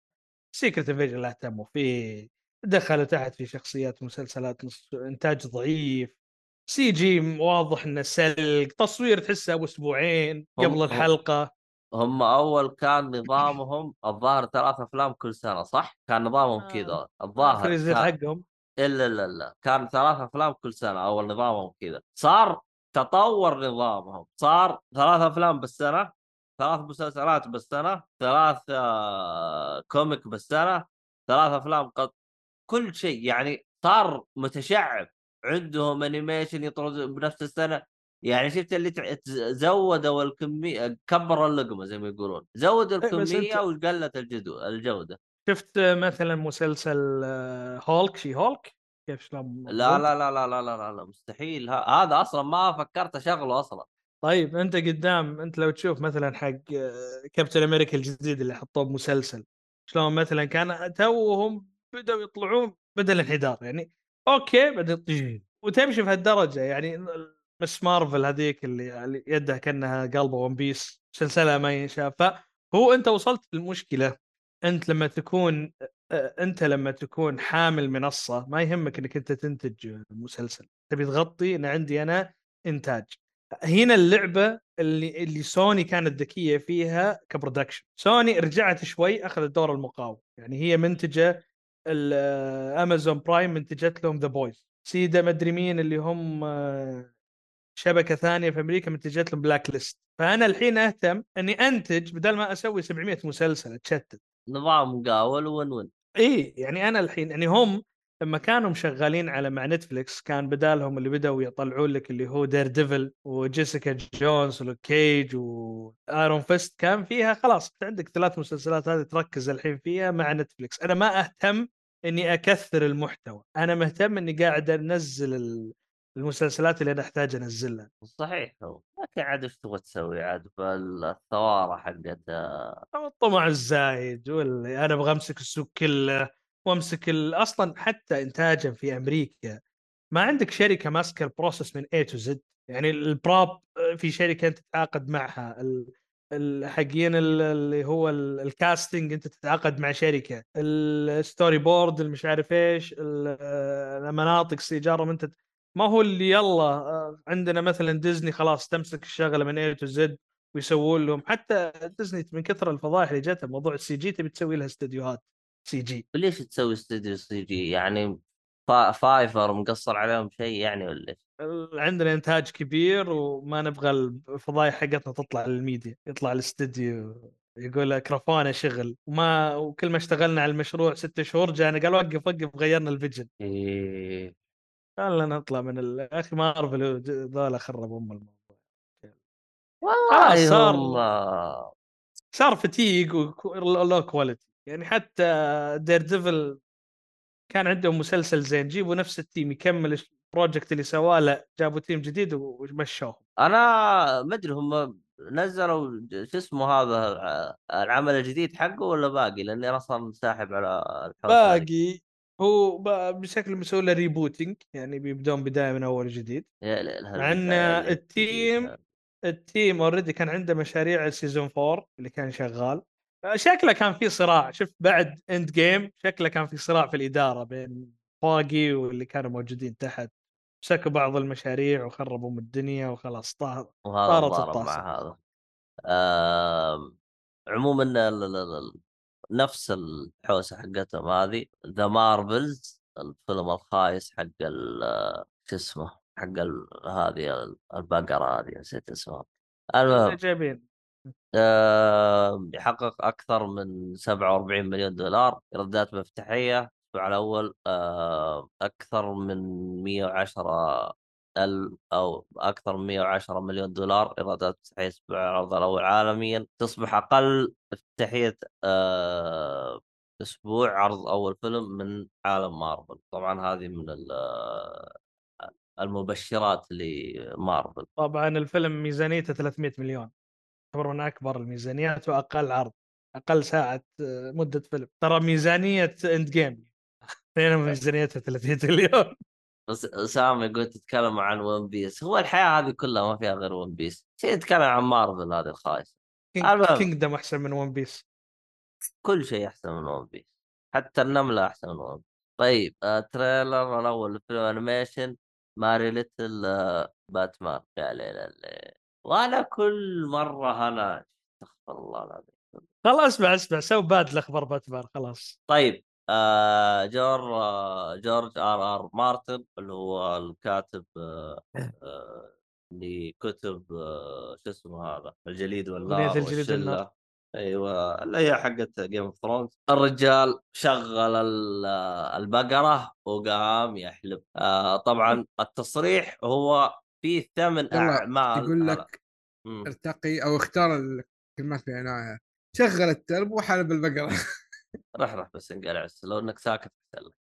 Secret Invasion لا اهتموا فيه دخلوا تحت في شخصيات مسلسلات إنتاج ضعيف. CG واضح إنه سلق تصوير تحسه ابو أسبوعين قبل هم- الحلقة. هم أول كان نظامهم الظاهر ثلاث أفلام كل سنة صح؟ كان نظامهم آه. كذا. الظاهر كان... حقهم. إلا لا لا كان ثلاث أفلام كل سنة أول نظامهم كذا. صار تطور نظامهم. صار ثلاث أفلام بالسنة ثلاث مسلسلات بالسنة ثلاث آه، comic بالسنة ثلاث أفلام قد كل شيء. يعني صار متشعب. عندهم animation يطرد بنفس السنة. يعني شفت اللي زودوا الكميه كبروا اللقمة زي ما يقولون. زودوا إيه، الكمية وقلت الجدو الجودة. شفت مثلا مسلسل آه، هولك؟ She-Hulk؟ كيف شلون لا لا لا لا لا لا لا, مستحيل. هذا أصلا ما فكرت اشغله أصلا. طيب أنت قدام أنت لو تشوف مثلا حق آه، كابتن أمريكا الجديد اللي حطوه بمسلسل شلون مثلا كان توهم بدأوا يطلعون بدا الانحدار يعني أوكي بعدين. وتمشي في هالدرجة يعني Ms. Marvel هذيك اللي يدها كأنها قلبة One Piece مسلسلها ما ينشاف. فهو أنت وصلت للمشكلة. أنت لما تكون أنت لما تكون حامل منصة ما يهمك إنك أنت تنتج مسلسل. تبي تغطي أنا عندي أنا إنتاج. هنا اللعبة اللي اللي سوني كانت ذكية فيها ك production سوني رجعت شوي أخذت دور المقاوم يعني هي منتجة امازون برايم منتجت لهم The Boys سيدا مدري مين اللي هم آه، شبكة ثانية في أمريكا منتجت لهم Blacklist فأنا الحين أهتم إني أنتج بدل ما أسوي 700 مسلسل أتشتت. نظام مقاول one one. اي يعني أنا الحين يعني هم لما كانوا مشغلين على مع نتفلكس كان بدالهم اللي بدأوا يطلعون لك اللي هو دير ديفل وجيسيكا جونز ولوك كيج وايرون فيست كان فيها خلاص انت عندك ثلاث مسلسلات هذه تركز الحين فيها مع نتفلكس أنا ما أهتم إني أكثر المحتوى. أنا مهتم إني قاعد أنزل ال- المسلسلات اللي أنا أحتاج أنزلها. صحيح. هو لكن عاد إيش تبغى تسوي عاد؟ بالثواره حقت الطمع الزايد واللي أنا أبغى أمسك السوق كله. وامسك. أصلا حتى انتاجا في أمريكا ما عندك شركة ماسكة ال process من A to Z يعني ال prop في شركة أنت تتعاقد معها حقين ال- اللي هو ال- ال casting أنت تتعاقد مع شركة ال storyboard المش عارف إيش ال- المناطق استئجارهم أنت ما هو اللي يلا عندنا مثلا ديزني خلاص تمسك الشغلة من A to Z ويسوون لهم حتى ديزني من كثر الفضائح اللي جتها موضوع ال CG تبي تسوي لها استديوهات CG. ليش تسوي استوديو سي جي؟ يعني فا- Fiverr مقصر عليهم شيء يعني ولا إيش؟ عندنا إنتاج كبير وما نبغى الفضايح حقتنا تطلع للميديا يطلع الاستديو يقول لك رفانا شغل. وما وكل ما اشتغلنا على المشروع ست شهور جانا قال وقف وقف غيرنا ال vision. إيه. خلنا نطلع من ال... أخي مارفل ذولا خربوا أم الموضوع. والله خلاص صار- صار fatigue و low quality يعني حتى Daredevil كان عندهم مسلسل زين جيبوا نفس ال team يكمل ال project اللي سواه لا جابوا team جديد ومشوهم. أنا ما أدري هم نزلوا شو اسمه هذا آه، العمل الجديد حقه ولا باقي؟ لأني أصلا ساحب على. باقي. هو بشكل مسوي له rebooting يعني بيبدون بداية من أول جديد. مع إن هالبداية ال team. ال team already كان عنده مشاريع ال season 4 اللي كان شغال. شكله كان في صراع. شفت بعد Endgame شكله كان في صراع في الإدارة بين فاقي واللي كانوا موجودين تحت. مسكوا بعض المشاريع وخربوا من الدنيا وخلاص طارت ضارب الطاسة. مع هذا. آم، عموما نفس الحوسة حقتهم هذه The Marvels الفيلم الخايس حق شو اسمه حق هذه البقرة هذه نسيت اسمها. المهم. جايبين؟ آه، يحقق أكثر من 47 مليون دولار إيرادات مفتاحية. الأسبوع الأول آه، أكثر من 110 ال أو أكثر من 110 مليون دولار إيرادات مفتاحية الأسبوع العرض الأول عالميا. تصبح أقل افتتاحيه آه، أسبوع عرض أول فيلم من عالم مارفل. طبعا هذه من ال- آه، المبشرات لمارفل. طبعا الفيلم ميزانيته 300 مليون. يعتبر من أكبر الميزانيات وأقل عرض أقل ساعة آه، مدة فيلم. ترى ميزانية Endgame. [laughs] هنا ميزانيتها 30 مليون بس سامي يقول تتكلم عن One Piece هو الحياة هذه كلها ما فيها غير One Piece تتكلم عن مارفل هذه الخايسة. Kingdom أحسن من One Piece كل شيء أحسن من One Piece حتى النملة أحسن من ون بيس طيب آه trailer الأول فيلم animation Merry Little آه باتمان يا ليل الليل. وأنا كل مرة أنا استغفر الله العظيم. خلاص اسمع اسمع so bad الأخبار باتمان خلاص. طيب آه جور آه جورج آر آر مارتن اللي هو الكاتب آه آه اللي كتب آه شو اسمه هذا؟ الجليد والنار الجليد. والنار. أيوه اللي هي حقت Game of Thrones الرجال شغل ال- البقرة وقام يحلب. آه طبعا التصريح هو في يلا أعمال يقول. لك مم. ارتقي أو اختار الكلمات بعنايه شغل الترب وحلب البقرة [laughs] رح رح بس انقلع لو إنك ساكت أحسن لك.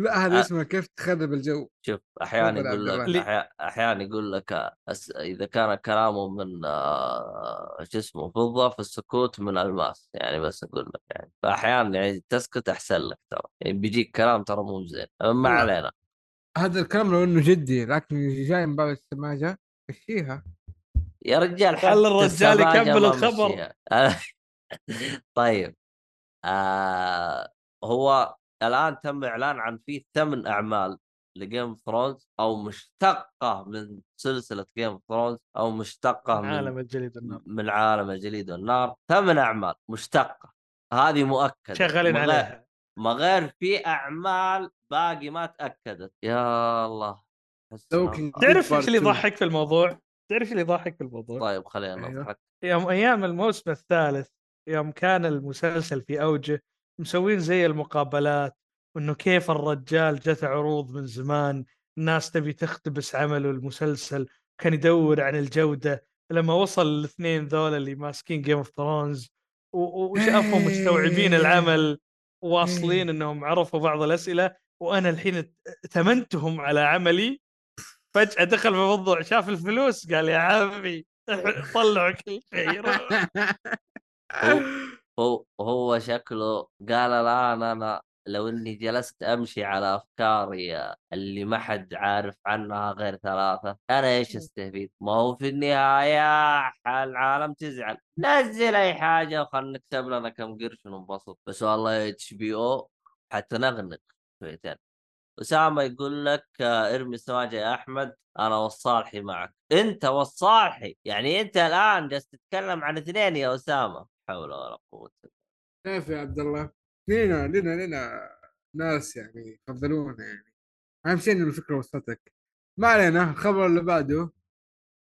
لا هذا آه. اسمه كيف تخرب الجو شوف أحيانا يقول لك أحيانا يقول لك آه، أس... إذا كان كلامه من آه، شو اسمه فضه فالسكوت من الماس يعني بس أقول لك يعني فاحيانا يعني تسكت أحسن لك ترى يعني بيجيك كلام ترى مو زين ما. علينا هذا الكلام لو إنه جدي لكن جاي من باب السماجة مشيها يا رجال خلي حتى الرجال يكمل الخبر. [laughs] طيب. آه هو الآن تم إعلان عن في ثمان أعمال ل Game of Thrones أو مشتقة من سلسلة Game of Thrones أو مشتقة من عالم الجليد والنار. من عالم الجليد والنار. ثمان أعمال مشتقة. هذه مؤكدة. شغالين عليها. ما غير في أعمال باقي ما تأكدت يا الله تعرف إيش اللي. يضحك في الموضوع؟ تعرف إيش اللي يضحك في الموضوع؟ طيب خلينا أيوه. نضحك يوم أيام الموسم الثالث يوم كان المسلسل في أوجه مسوين زي المقابلات وانه كيف الرجال جت عروض من زمان الناس تبي تقتبس عمله المسلسل كان يدور عن الجودة لما وصل الاثنين ذول اللي ماسكين Game of Thrones وشافهم إيه. مستوعبين العمل واصلين إنهم عرفوا بعض الأسئلة وأنا الحين ثمنتهم على عملي فجأة دخل في الموضوع شاف الفلوس قال يا عمي طلعوا كل شيء هو هو شكله قال الآن أنا لو إني جلست أمشي على أفكاري اللي ما حد عارف عنها غير ثلاثة أنا إيش أستفيد؟ ما هو في النهاية العالم تزعل. نزل أي حاجة وخلنا نكسب لنا كم قرش وننبسط بس والله اتش بي أو حتنغنق شويتين أسامة يقول لك آه، ارمي سواجه يا أحمد أنا والصالحي معك. أنت والصالحي يعني أنت الآن جالس تتكلم عن اثنين يا أسامة حول ولا قوة كيف يا عبد الله؟ لينا لينا لينا ناس يعني يفضلونا يعني. أهم شيء ان الفكرة وصلتك. ما علينا الخبر اللي بعده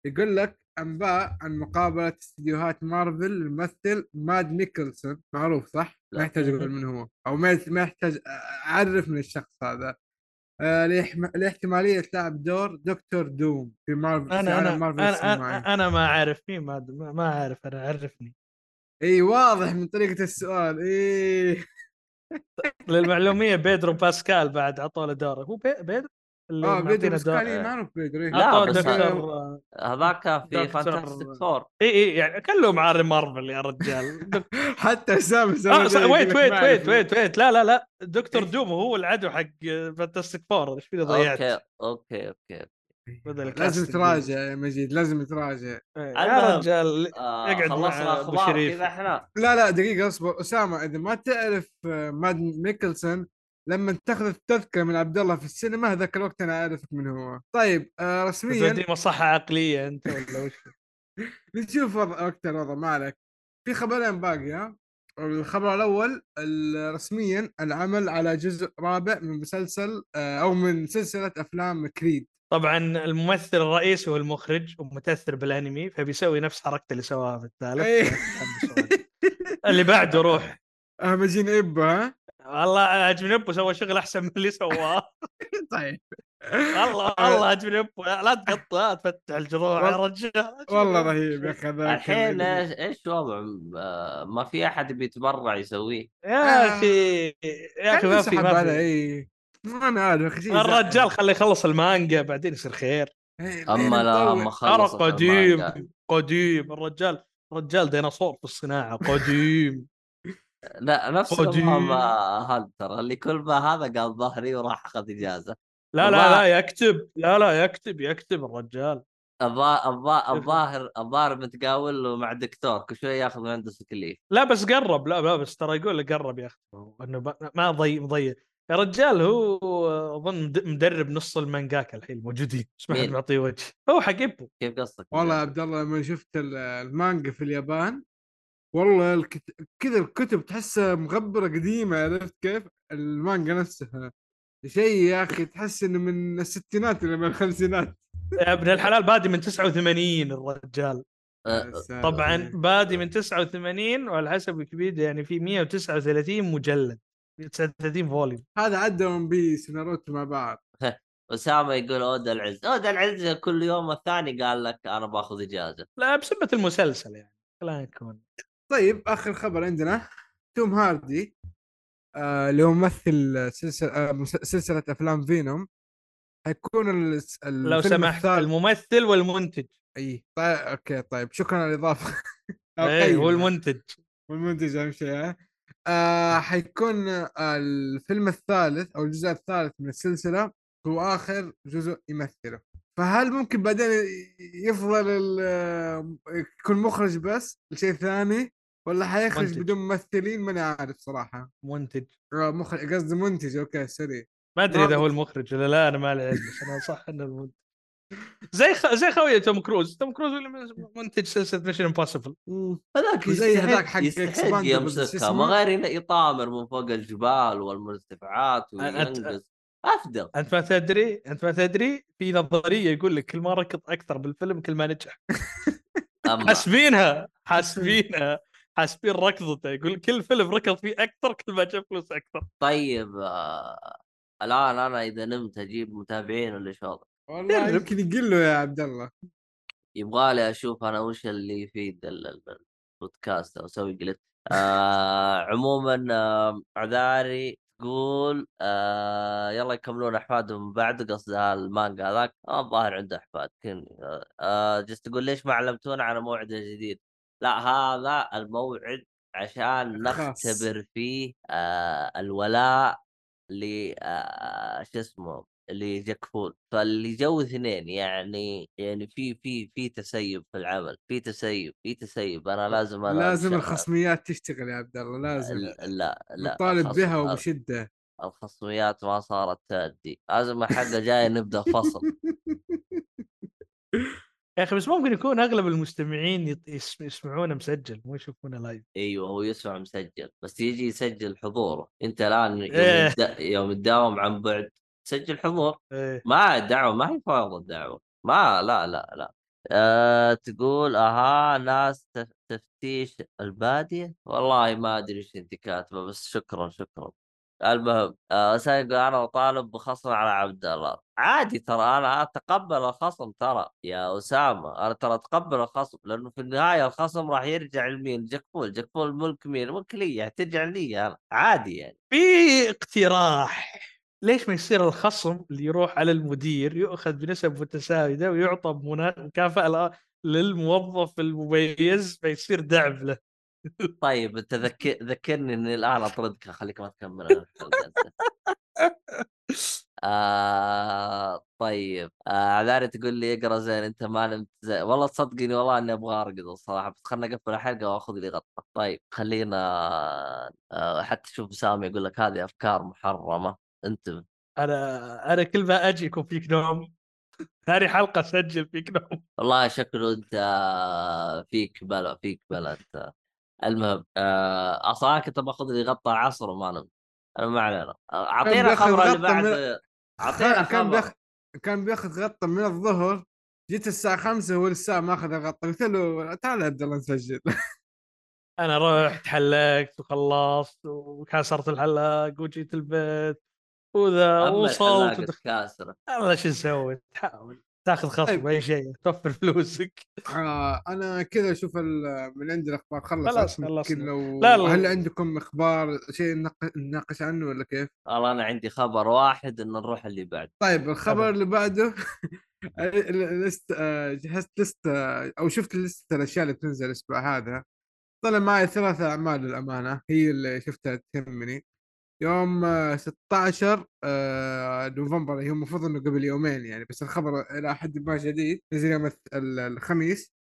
يقول لك أنباء عن مقابلة استديوهات مارفل الممثل ماد ميكلسون. معروف صح؟ لا. ما يحتاج أقول من هو. أو ما يحتاج أعرف من الشخص هذا. آه لاحتمالية لعب دور دكتور دوم في مارفل أنا أنا مارفل أنا. أنا, أنا ما أعرف مين ما ما أعرف أنا عرفني إي واضح من طريقة السؤال. إيه [laughs] للمعلومية بيدرو باسكال بعد عطوا له دوره هو بي- بيدرو؟ آه بيدرو دور إيه، معروف بيدرو إيه. لا، دكتور هذاك في Fantastic Four إي إي يعني كلهم عارف مارفل يا رجال. [laughs] حتى اسامه آه wait wait ما wait. wait wait لا لا لا. دكتور دوم هو العدو حق Fantastic Four إيش فيني ضيعت؟ okay okay. okay لازم. تراجع يا مجيد لازم تراجع. إيه، يا رجال آه يقعد مع خلصنا أخبار. كذا إحنا. لا لا دقيقة أصبر. أسامة إذا ما تعرف آه، ماد ميكلسون لما تاخذ التذكرة من عبد الله في السينما هذاك الوقت أنا أعرفك من هو. طيب آه رسميا تودي مصحة عقلية أنت ولا وش؟ [laughs] نشوف وضع وقت الوضع ما عليك. في خبرين باقية الخبر الأول ال- رسميا العمل على جزء رابع من مسلسل آه، أو من سلسلة أفلام كريد. طبعا الممثل الرئيسي هو المخرج ومتأثر بالأنمي فبيسوي نفس حركته اللي سواها في الثالث. إيه. [laughs] اللي بعده روح. [laughs] أهمجين إبا ها؟ والله عجبني أبو سوى شغل أحسن من اللي سواه. [laughs] طيب. الله الله عجبني أبو. لا تقطع لا تفتح الجروح يا والله- رجال والله رهيب يا هذاك الحين ال- إيش وضع آه، ما في أحد بيتبرع يسويه. يا أخي يا أخي ما في ما في. إيه ما عارف الرجال خليه يخلص المانجا بعدين يصير خير. إيه، أما لا أما خلصت قديم. قديم الرجال رجال ديناصور في الصناعة قديم. لا نفس قديم. نظام آه، هانتر اللي كل ما هذا قال ظهري وراح أخذ إجازة. لا لا لا يكتب لا لا يكتب يكتب الرجال. الظا- الظا- الظاهر الظاهر متقاول له مع الدكتور كل شوي ياخذ من عنده سكليف لا بس قرب لا لا بس ترى يقول قرب يا أخي. إنه ب- ما ضي مضيع. يا رجال هو أظن مد- مدرب نص المانجاكا الحين موجودين. بس ما حد؟ معطيه وجه. هو حق ابو كيف قصدك؟ والله يا عبد الله لما شفت ال- المانجا في اليابان والله الكت... كذا الكتب تحسها مغبرة قديمة عرفت كيف؟ المانجا نفسها. شيء يا أخي تحس إنه من الستينات ولا من الخمسينات. يا ابن الحلال بادي من 89 الرجال. آه، ساتر. طبعا بادي من 89 وعلى حسب ويكيبيديا يعني في 139 مجلد 39 volume. هذا عدى One Piece وناروتو مع بعض. اسامه يقول اودا العز. اودا العز كل يوم الثاني قال لك أنا بأخذ إجازة. لا بسبة المسلسل يعني خلينا نكون طيب آخر خبر عندنا. توم هاردي آه اللي هو ممثل سلسله آه سلسلة أفلام Venom حيكون لو سمحت الممثل والمنتج. إي طيب okay طيب شكرا على الإضافة. [laughs] اي هو. المنتج والمنتج. أهم شيء؟ آه حيكون آه الفيلم الثالث أو الجزء الثالث من السلسلة هو آخر جزء يمثله. فهل ممكن بعدين يفضل ال- يكون مخرج بس لشيء ثاني ولا حيخرج منتج. بدون ممثلين؟ ماني عارف صراحة. منتج. آه، مخرج قصدي منتج. okay sorry ما أدري إذا. هو المخرج ولا لا أنا ما لي علم أنا صح إنه المنتج. [laughs] زي خ... زي خويه توم كروز. توم كروز منتج سلسلة Mission Impossible هذاك زي هذاك حق يستحق يمسكها؟ ما غير يطامر من فوق الجبال والمرتفعات وينقز أفضل. أنت ما تدري أنت ما تدري في نظرية يقول لك كل ما ركض أكثر بالفيلم كل ما نجح. [laughs] حاسبينها حاسبينها حاسبين ركضته يقول كل فيلم ركض فيه أكثر كل ما جاب فلوس أكثر. طيب آه الآن أنا إذا نمت أجيب متابعين ولا وضع؟ والله. يمكن يقول له يا عبد الله. يبغى لي أشوف أنا وش اللي يفيد ال- ال- البودكاست أو أسوي جلت آه عموما آه عذاري تقول آه يلا يكملون أحفادهم بعد قصدها المانجا هذاك. آه الظاهر عنده أحفاد كن آه آه، جالس تقول ليش ما علمتونا على موعد جديد؟ لا هذا الموعد عشان. نختبر فيه آه الولاء ل آه شو اسمه؟ لجاك فول فاللي جو اثنين يعني يعني في في في تسيب في العمل في تسيب في تسيب. أنا لازم أنا لازم أمشي- الخصميات تشتغل يا عبد الله لازم. لا لا الخص- بها وبشدة. الخصميات ما صارت تأدي. لازم الحلقة جاية نبدأ فصل. [laughs] يا أخي بس ممكن يكون أغلب المستمعين يط- يس- يسمعونه مسجل مو يشوفونه live أيوه هو يسمع مسجل بس يجي يسجل حضوره. أنت الآن يوم إيه. يوم تداوم عن بعد سجل حضور. إيه. ما الدعوه ما هي فاضه الدعوة. ما لا لا لا. أه تقول أها ناس تف- تفتيش البادية؟ والله ما أدري إيش انت كاتبة بس شكرا شكرا. المهم يقول أنا اطالب بخصم على عبد الله. عادي ترى أنا أتقبل الخصم ترى. يا أسامة أنا ترى أتقبل الخصم لأنه في النهاية الخصم راح يرجع لمين؟ جكفول جكفول ملك مين؟ ملك لي ترجع لي أنا. عادي يعني. في اقتراح. ليش ما يصير الخصم اللي يروح على المدير يؤخذ بنسب متساوية ويعطى مكافأة للموظف المميز فيصير دعم له؟ [laughs] طيب أنت ذكر ذكرني إني الآن أطردك خليك ما تكمل. [laughs] آه طيب. آه عذاري تقول لي اقرأ زين أنت ما نمت زين والله تصدقني والله إني أبغى أرقد الصراحة بس خلنا نقفل الحلقة وأخذ لي غطه طيب خلينا آه حتى شوف سامي يقول لك هذه أفكار محرمة. انتبه أنا أنا كل ما أجي يكون فيك نوم. [laughs] ثاني حلقة اسجل فيك نوم. والله شكله أنت فيك بلا فيك بلا أنت. المهم آه أصلا كنت باخذ لي غطى العصر وما نمت. أنا ما علينا. أعطينا خبر اللي بعد من- أعطينا [laughs] كان بياخذ كان بياخذ غطة من الظهر. جيت الساعة خمسة هو لسه ما أخذ الغطة قلت له تعال يا عبد الله نسجل. [laughs] أنا رحت حلقت وخلصت وكسرت الحلاق وجيت البيت. وذا وصلت ودخ... كاسره الله شو نسوي تحاول تاخذ خصم طيب. اي شيء توفر فلوسك آه أنا كذا أشوف ال- من عندي الأخبار خلص خلاص،. لو لا، لا. هل عندكم أخبار شيء نق- نناقش عنه ولا كيف؟ والله أنا عندي خبر واحد إن نروح اللي بعد طيب الخبر خبر. اللي بعده [laughs] list آه، جهزت list أو شفت list الأشياء اللي بتنزل الأسبوع هذا طلع معي ثلاث أعمال للأمانة هي اللي شفتها تهمني يوم آه، 16 آه، نوفمبر هي المفروض إنه قبل يومين يعني بس الخبر إلى حد ما جديد نزل يوم الخميس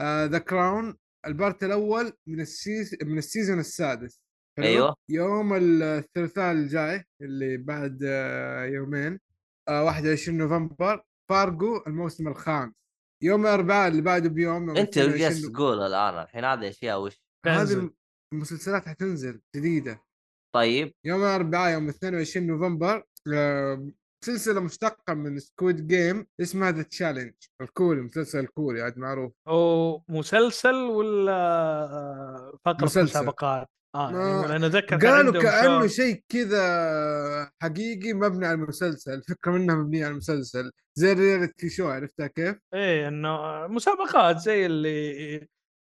The Crown ال part الأول من ال seas- من ال season السادس؟ أيوه. يوم الثلاثاء الجاي اللي بعد آه، يومين آه، 21 نوفمبر فارجو الموسم الخامس يوم الأربعاء اللي بعده بيوم يوم أنت اللي 22 جالس تقول الآن الحين هذه اشياء وش هذه. المسلسلات حتنزل جديدة طيب. يوم الأربعاء يوم 22 نوفمبر آه، سلسلة مشتقة من Squid Game اسمها The Challenge الكوري مسلسل الكوري عاد معروف. هو مسلسل ولا فقرة مسلسل. مسابقات؟ آه ما- يعني أنا أتذكر قالوا كأنه شيء كذا حقيقي مبني على المسلسل الفكرة منها مبنيه على المسلسل زي الرياليتي شو عرفتها كيف؟ إيه إنه مسابقات زي اللي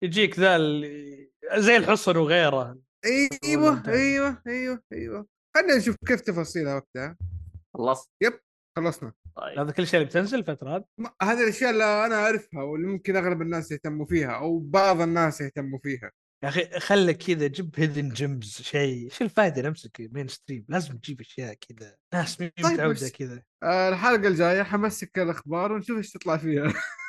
يجيك ذا اللي زي الحصن وغيره. أيوه أيوه أيوه أيوه. خلينا نشوف كيف تفاصيلها وقتها. خلصت خلصنا. طيب. هذا كل شيء اللي بتنزل الفترات ما- هذه الأشياء اللي أنا أعرفها واللي ممكن أغلب الناس يهتموا فيها أو بعض الناس يهتموا فيها. يا أخي خلك كذا جيب hidden gems شيء. إيش الفائده نمسك mainstream لازم تجيب أشياء كذا. ناس مين طيب متعودة كذا. آه، الحلقة الجاية حمسك الأخبار ونشوف إيش تطلع فيها. [laughs]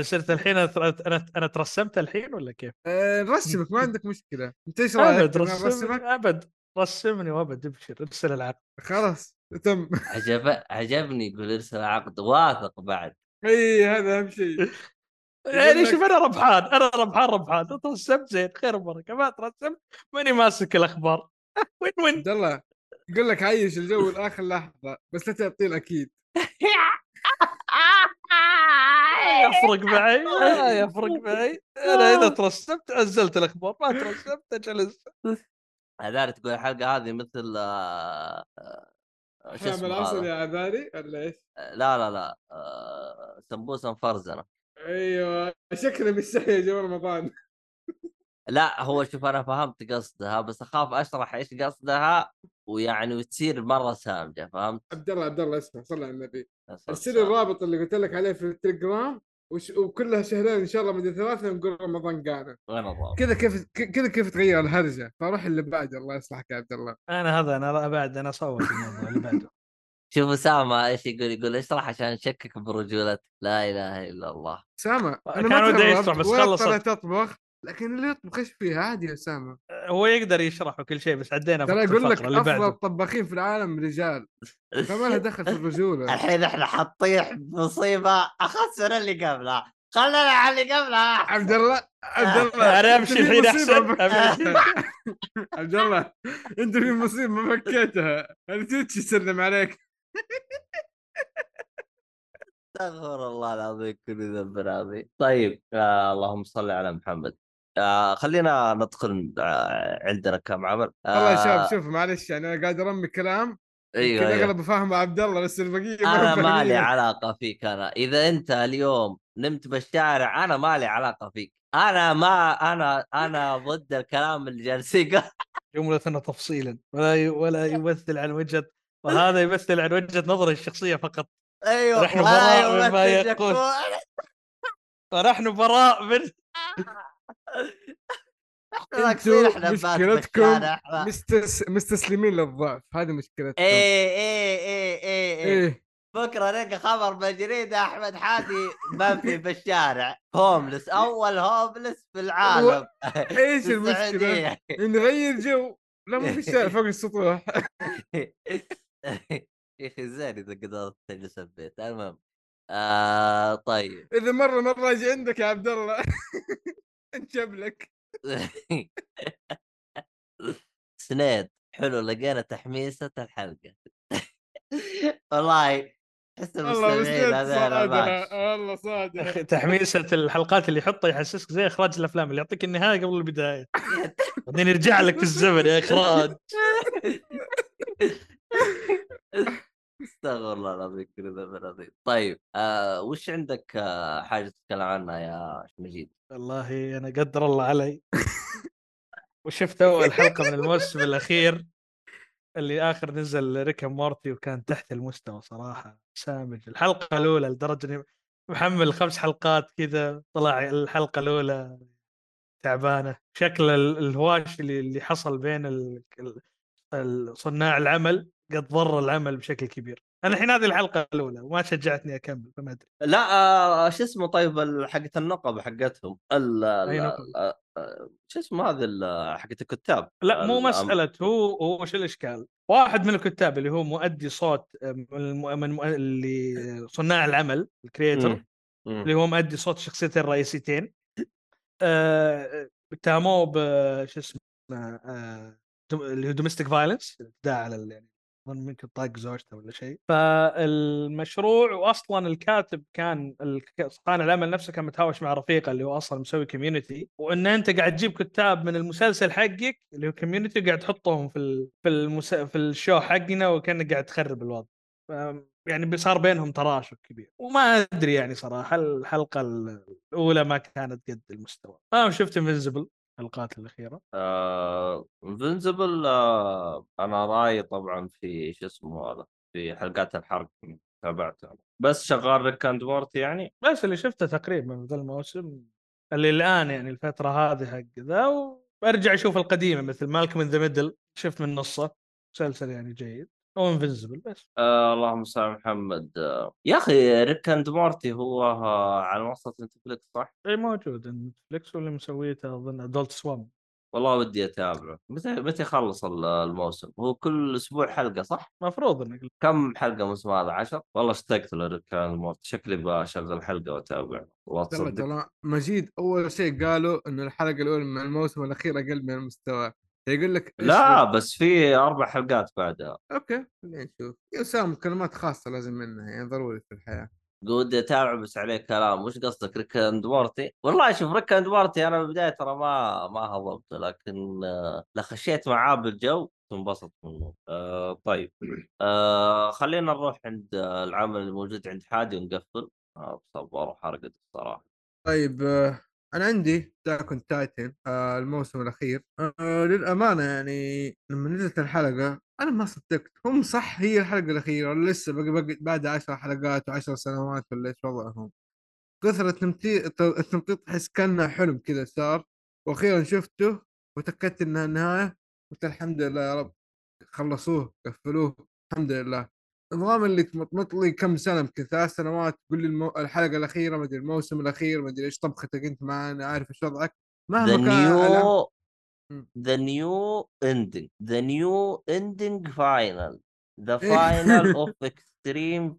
صرت الحين أنا أنا أنا ترسمت الحين ولا كيف؟ نرسمك ما عندك مشكلة. أنت إيش رأيك؟ أبد أرسمك؟ أبد. رسمني وأبد ابشر ارسل العقد. خلاص تم. عجب عجبني يقول ارسل عقد واثق بعد. إي هذا أهم شيء. [laughs] يعني شوف أنا ربحان أنا ربحان ربحان. ترسمت زين خير وبركه ما ترسمت ماني ماسك الأخبار. [laughs] وين وين؟ عبد الله يقول لك عيش الجو لآخر لحظة بس لا تعطيه الاكيد [laughs] يفرق معي. لا يفرق معي. [laughs] أنا إذا ترسمت نزلت الأخبار ما ترسمت اجلس هذا تقول الحلقة هذه مثل آه، آه، شو اسمه هذا؟ يا عذاري ولا إيش؟ لا لا لا آه، سمبوسه مفرزنه أيوه شكله مستحي جو رمضان. لا هو شوف أنا فهمت قصدها بس أخاف أشرح إيش قصدها. ويعني وتصير مرة سامجة فهمت؟ عبد الله عبد الله اسمع صل على النبي. ارسل لي الرابط اللي قلت لك عليه في التليجرام وش... وكلها شهرين إن شاء الله مدة ثلاثة نقول رمضان الرابط؟ كذا كيف كذا كيف تغير الهرجة؟ فروح اللي بعده الله يصلحك يا عبد الله. أنا هذا أنا بعد أنا اصور الموضوع اللي بعده. [laughs] شوف أسامة إيش يقول؟ يقول اشرح عشان نشكك برجولتك لا إله إلا الله. أسامة أنا كان ما ودي تغربت يشرح بس خلصت. طلعت أطبخ؟ لكن اللي يطبخ إيش فيه؟ عادي يا أسامة. هو يقدر يشرح وكل شيء بس عدينا ترى يقول لك افضل بعده. الطباخين في العالم رجال. فما لها دخل في الرجولة. [laughs] الحين إحنا حاطيح بمصيبه اخس من اللي قبلها خلينا على اللي قبلها عبد الله عبد الله أنا أنت امشي الحين [laughs] أحسن. عبد الله أنت في مصيبة ما فكيتها أنا تويتش يسلم عليك. استغفر الله العظيم كل ذنب عظيم طيب آه اللهم صل على محمد. آه خلينا ندخل آه عندنا كم عمل آه والله يا شباب شوف معلش يعني أنا قاعد أرمي كلام أيوه, كذا أيوه. أغلب فاهمه عبد الله بس البقية ما أنا مالي فاهمين. علاقة فيك أنا إذا أنت اليوم نمت بالشارع أنا مالي علاقة فيك أنا ما أنا أنا ضد الكلام اللي جالسين إنه تفصيلا ولا ي... ولا يمثل عن وجهة وهذا يمثل عن وجهة نظري الشخصية فقط أيوه نحن براء مما يقول. ونحن [laughs] براء من [laughs] إحنا ناقصين إحنا أنتوا نبات مشكلتكم بالشارع. مستس... مستسلمين للضعف هذه مشكلتكم. إيه إيه إيه إيه إيه. إيه. بكرة نلقى خبر بالجريده أحمد حادي منفي في الشارع هوملس أول هوملس في العالم. إيش المشكلة؟ نغير جو. لا مو في الشارع [laughs] فوق السطوح. [laughs] يا أخي زين إذا قدرت تجلس البيت. المهم آه طيب. إذا مرة مرة أجي عندك يا عبد الله. [laughs] انشبلك [laughs] سنيد حلو لقينا تحميسة الحلقة. [laughs] والله احس المستمعين والله أخي [laughs] تحميسة الحلقات اللي يحطها يحسسك زي إخراج الأفلام اللي يعطيك النهاية قبل البداية. بعدين يرجع لك في الزمن يا إخراج. أستغفر الله العظيم كل ذنب طيب آه وش عندك آه حاجة تتكلم عنها يا مجيد؟ والله أنا قدر الله علي. وشفت أول حلقة من الموسم الأخير اللي آخر نزل ريكا مورتي وكان تحت المستوى صراحة. سامج الحلقة الأولى لدرجة إني محمل خمس حلقات كذا طلع الحلقة الأولى تعبانة. شكل ال- الهواش اللي حصل بين صناع العمل قد ضر العمل بشكل كبير. أنا الحين هذه الحلقة الأولى وما شجعتني أكمل فما أدري لا آه شو اسمه طيب حقت النقب حقتهم؟ آه، آه، شو اسمه هذا ال- حقت الكتاب لا مو ال- مسألة هو هو شو الإشكال؟ واحد من الكتاب اللي هو مؤدي صوت من اللي صناع العمل الكريتر. اللي هو مؤدي صوت الشخصيتين الرئيسيتين آه، اتهموه ب شو اسمه آه، اللي هو domestic violence الاعتداء على يعني ممكن طاق زوجته ولا شيء. فالمشروع واصلا الكاتب كان صانع العمل نفسه كان متهاوش مع رفيقه اللي هو أصلا مسوي Community وإن أنت قاعد تجيب كتاب من المسلسل حقك اللي هو Community وقاعد تحطهم في في المس... في ال show حقنا وكأنك قاعد تخرب الوضع. ف... يعني صار بينهم تراشق كبير. وما أدري يعني صراحة الحلقة الأولى ما كانت قد المستوى. أنا شفت Invincible الحلقات الأخيرة؟ آه Invincible آه أنا رأيي طبعا في شو اسمه هذا في حلقات الحرق تابعتها بس شغال Rick and Morty يعني؟ بس اللي شفته تقريبا في ذا الموسم اللي الآن يعني الفترة هذه حق ذا وأرجع أشوف القديمة مثل Malcolm in the Middle شفت من نصه مسلسل يعني جيد. أو Invincible بس. آه اللهم صل على محمد. آه يا أخي Rick and Morty هو آه على منصة نتفلكس صح؟ إي موجود. نتفلكس واللي مسويته أظن Adult Swim والله ودي أتابعه. متى متى يخلص ال- الموسم؟ هو كل أسبوع حلقة صح؟ مفروض إنك كم حلقة موسم هذا؟ 10 والله اشتقت ل Rick and Morty. شكلي بشغل حلقة واتابع والله مجيد. أول شيء قالوا انه الحلقة الأولى من الموسم الاخير أقل من المستوى. يقول لك لا بس في أربع حلقات بعدها. أوكي خلينا نشوف. يا سام كلمات خاصة لازم منها يعني ضروري في الحياة. ودي أتابع بس عليه كلام. وش قصدك Rick and Morty؟ والله شوف ريك اند مورتي أنا بالبدايه ترى ما ما هضمته لكن آه، لا خشيت معاه بالجو تنبسط منه. آه طيب. آه خلينا نروح عند آه، العمل الموجود عند حادي ونقفل. آه أروح ارقد الصراحة. طيب آه، أنا عندي تايتن آه الموسم الأخير. آه للأمانة يعني لما نزلت الحلقة أنا ما صدقت. هم صح هي الحلقة الأخيرة لسه باقي باقي بعد 10 حلقات و10 سنوات ولا إيش وضعهم؟ التمثيل التمطيط تحس كأنه حلم كذا صار. وأخيرا شفته وتأكدت إنها النهاية قلت الحمد لله يا رب خلصوه قفلوه الحمد لله. النظام اللي تمطمط لي كم سنة؟ يمكن ثلاث سنوات. تقول لي المو... الحلقة الأخيرة ما أدري الموسم الأخير ما أدري إيش طبختك أنت معانا عارف إيش وضعك. مهما كان. ذا نيو اندنج ذا نيو اندنج فاينل ذا. فاينل اوف اكستريم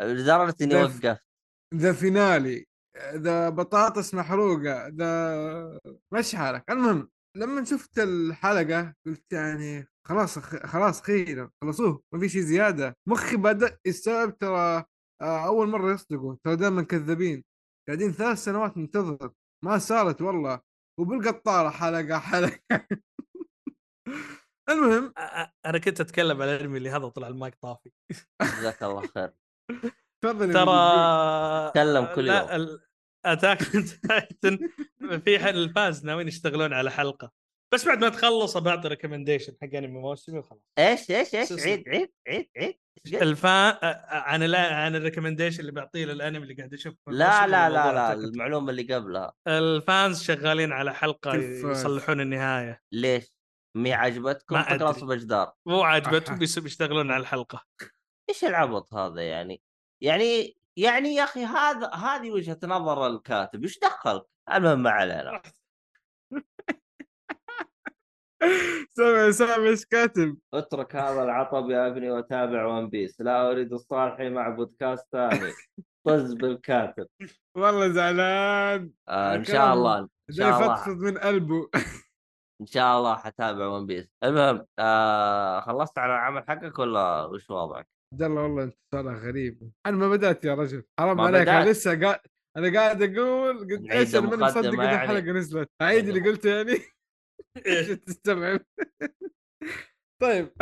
لدرجة إني وقفت. ذا فينالي ذا بطاطس محروقة. ذا مش حالك. المهم لما شفت الحلقة قلت يعني خلاص خلاص خير خلصوه ما في شيء زيادة. مخي بدأ يستوعب ترى آه، أول مرة يصدقوا ترى دائما كذابين. قاعدين ثلاث سنوات ننتظر ما صارت والله. وبالقطارة حلقة [laughs] حلقة. المهم أنا كنت أتكلم عن الأنمي اللي هذا طلع المايك طافي. جزاك الله خير. [laughs] تفضل ترى تكلم كل لا يوم. Attack Titan في حل ال fans ناويين يشتغلون على حلقة بس بعد ما تخلص بعطي recommendation حق انمي موسمي وخلاص إيش إيش إيش. عيد عيد عيد عيد؟ ال fan عن ال... عن ال recommendation اللي بعطيه للأنمي اللي قاعد أشوفه لا لا لا لا المعلومة اللي قبلها ال fans شغالين على حلقة؟ يصلحون النهاية ليش؟ مي عجبتكم. تقرصوا بجدار مو. بيس- بيشتغلون على الحلقة إيش العبط هذا يعني؟ يعني يعني يا أخي هذا هذه وجهة نظر الكاتب إيش دخلك؟ المهم ما علينا. [laughs] سامع سامع إيش كاتب؟ اترك هذا العطب يا ابني وتابع One Piece لا أريد الصالحي مع بودكاست ثاني. طز بالكاتب. والله زعلان. آه إن شاء الله إن شاء الله. من قلبه. إن شاء الله حتابع ون بيس المهم آه خلصت على العمل حقك ولا وش وضعك؟ عبد الله والله انت صالح غريب. أنا ما بدأت يا رجل. حرام عليك أنا. لسه قاعد أنا قاعد أقول نعيد إيش أنا ماني مصدق إن يعني. الحلقة نزلت. [laughs] اعيد اللي قلته يعني. [laughs] عشان تستوعب طيب.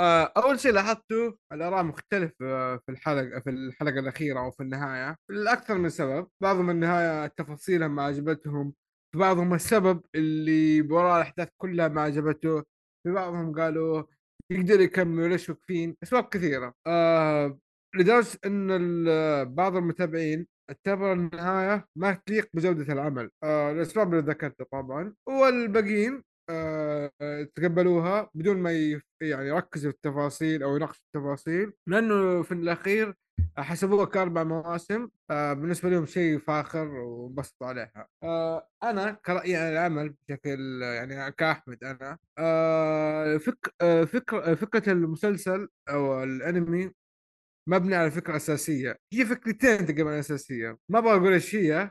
آه، أول شيء لاحظته الأراء مختلفة في الحلقة في الحلقة الأخيرة أو في النهاية. لأكثر من سبب. بعضهم النهاية تفاصيلها ما عجبتهم. في بعضهم السبب اللي وراء الأحداث كلها ما عجبته. في بعضهم قالوا يقدر يكمل ليش واقفين أسباب كثيرة. آه لدرجة إن بعض المتابعين اعتبر النهاية ما تليق بجودة العمل. آه الأسباب اللي ذكرتها طبعا. والباقيين آه، تقبلوها بدون ما يعني يركزوا في التفاصيل أو يناقشوا التفاصيل لأنه في الأخير حسبوها كاربع مواسم آه، بالنسبة لهم شيء فاخر وانبسطوا عليها. آه، أنا كرأيي عن العمل بشكل يعني كأحمد أنا آه، فك فكر فكرة المسلسل أو الأنمي مبني على فكرة أساسية. هي فكرتين تقريبا أساسية. ما أبغى أقول إيش هي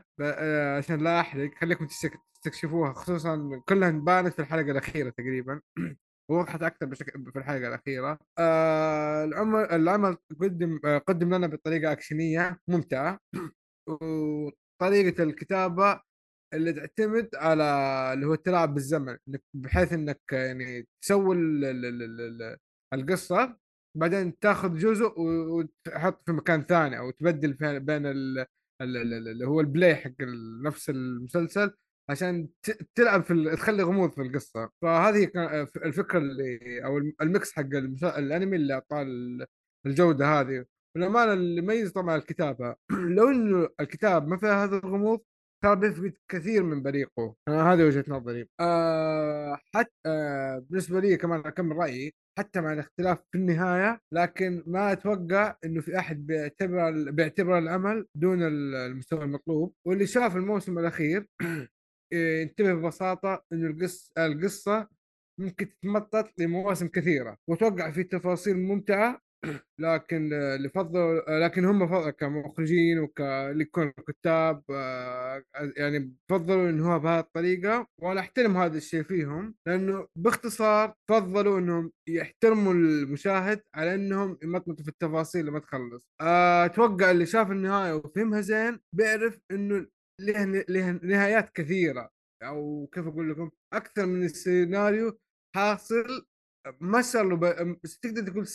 عشان لا أحرق خليكم تستك- تستكشفوها خصوصا كلها بانت في الحلقة الأخيرة تقريبا. [clears throat] ووضحت أكثر بشكل في الحلقة الأخيرة. آه العمل العمل قدم آه قدم لنا بطريقة أكشنية ممتعة. وطريقة الكتابة اللي تعتمد على اللي هو التلاعب بالزمن بحيث إنك يعني تسوي ال- ال- ال- ال- القصة بعدين تاخذ جزء وتحط في مكان ثاني أو تبدل بين ال- ال- ال- ال- اللي هو ال play حق نفس المسلسل عشان تلعب في تخلي غموض في القصة. فهذه الفكرة اللي أو ال mix حق الأنمي اللي أعطاه ال- الجودة هذه. والأمانة اللي يميز طبعا الكتابة. [clears throat] لو إنه الكتاب ما فيها هذا الغموض ترى بيفقد كثير من بريقه. أنا هذه وجهة نظري. آه حتى آه بالنسبة لي كمان أكمل رأيي حتى مع الاختلاف في النهاية لكن ما أتوقع إنه في أحد بيعتبر بيعتبر العمل دون ال- المستوى المطلوب. واللي شاف الموسم الأخير [clears throat] ينتبه ببساطة إنه القصة القصة ممكن تتمطط لمواسم كثيرة وأتوقع في تفاصيل ممتعة [clears throat] لكن آه، اللي فضلوا آه، لكن هم فضل كمخرجين وكاللي يكونوا كتاب آه، يعني فضلوا إنه هو بهذه الطريقة وأنا أحترم هذا الشيء فيهم لأنه باختصار فضلوا إنهم يحترموا المشاهد على إنهم يمطمطوا في التفاصيل لما تخلص. آه، أتوقع اللي شاف النهاية وفهمها زين بيعرف إنه له له نهايات كثيرة أو كيف أقول لكم أكثر من السيناريو حاصل ما صار له ب... تقدر تقول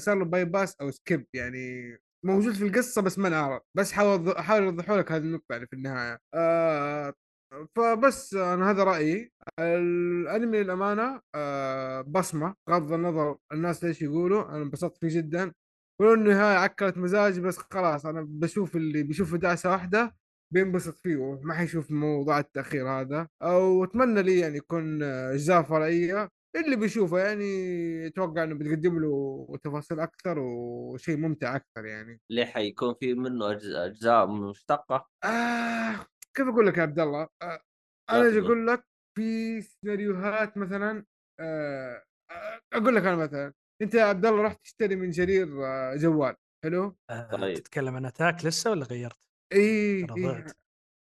صار له bypass أو skip يعني موجود في القصة بس ما انعرض بس حاول احاول اوضحوا لك هذه النقطة يعني في النهاية. آه فبس أنا هذا رأيي. الأنمي للأمانة آه بصمة بغض النظر الناس ليش يقولوا أنا انبسطت فيه جدا. ولو النهاية عكرت مزاجي بس خلاص أنا بشوف اللي بيشوف دعسة واحدة. بينبسط فيه وما حيشوف موضوع التأخير هذا. أو أتمنى لي يعني يكون آه، إجزاء فرعية. اللي بيشوفه يعني أتوقع إنه بتقدم له تفاصيل أكثر وشيء ممتع أكثر يعني. ليه حيكون في منه إجزاء مشتقة. آه كيف أقول لك يا عبد الله؟ آه أنا أجي. أقول لك في سيناريوهات مثلا آه آه، أقول لك أنا مثلا. أنت يا عبد الله رحت تشتري من جرير آه، جوال حلو؟ طيب. تتكلم عن Attack لسه ولا غيرت؟ اي أنا إي ضعت.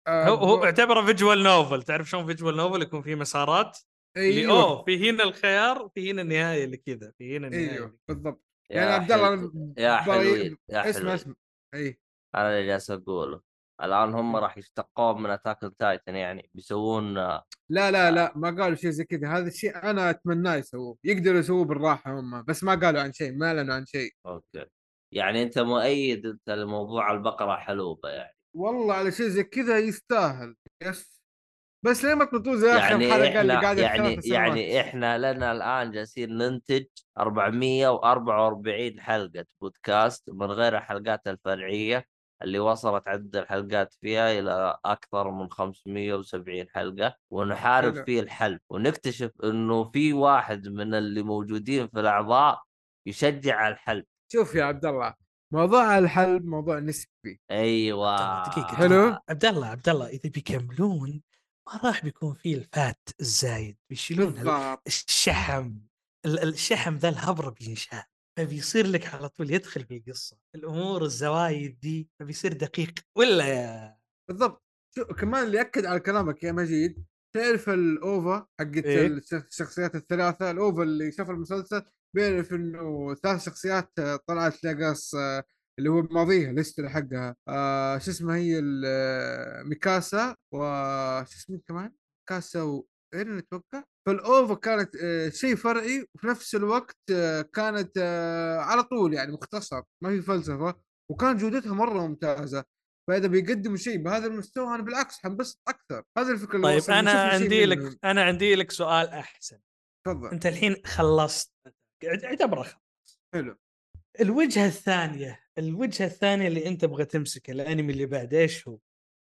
آه هو هو اعتبره visual novel تعرف شلون visual novel يكون في مسارات اللي أيوه. أوه في هنا الخيار وفي هنا النهاية اللي كذا في هنا النهاية أيوه بالضبط. يا يعني عبد الله يا حلوين يا اسمع اسمع. اي أنا اللي جالس أقوله. الآن هم م. راح يشتقون من Attack Titan يعني بيسوون آه، لا لا لا ما قالوا شيء زي كذا. هذا الشيء أنا أتمناه يسووه. يقدروا يسووه بالراحة هم بس ما قالوا عن شيء ما أعلنوا عن شيء. أوكي. يعني أنت مؤيد أنت لموضوع البقرة حلوبة يعني. والله على شيء زي كذا يستاهل yes. بس ليه ما تنطوه زي اخر يعني حلقه اللي إحنا قاعدة يعني يعني إحنا لنا الآن جالسين ننتج 444 حلقة بودكاست من غير الحلقات الفرعية اللي وصلت عدد الحلقات فيها إلى أكثر من 570 حلقة ونحارب حلو. فيه الحل ونكتشف إنه في واحد من اللي موجودين في الأعضاء يشجع على الحل شوف يا عبد الله موضوع الحل موضوع نسبي أيوه. دقيقة حلو. عبد الله عبد الله إذا بيكملون ما راح بيكون فيه الفات الزايد بيشيلون الشحم ال- الشحم ذا الهبره بينشال فبيصير لك على طول يدخل في القصة. الأمور الزوايد دي فبيصير دقيق. ولا يا بالضبط. شو كمان اللي يأكد على كلامك يا مجيد تعرف الأوفا حقت إيه؟ الش- الشخصيات الثلاثة الأوفا اللي شاف المسلسل بيعرف إنه ثلاث شخصيات آه، طلعت لقص آه، اللي هو ماضيها ال history حقها. آه شو اسمها هي؟ آه، ميكاسا وش اسمه كمان؟ ميكاسا وايرين أتوقع؟ فال OVA كانت آه شيء فرعي وفي نفس الوقت آه كانت آه على طول يعني مختصر ما في فلسفة وكان جودتها مرة ممتازة. فإذا بيقدموا شيء بهذا المستوى أنا بالعكس حنبسط أكثر. هذه الفكرة طيب. أنا عندي. لك أنا عندي لك سؤال أحسن. تفضل. أنت الحين خلصت. اعتبره خلاص. حلو. الوجهة الثانية الوجهة الثانية اللي انت تبغى تمسك الانمي اللي بعد إيش هو؟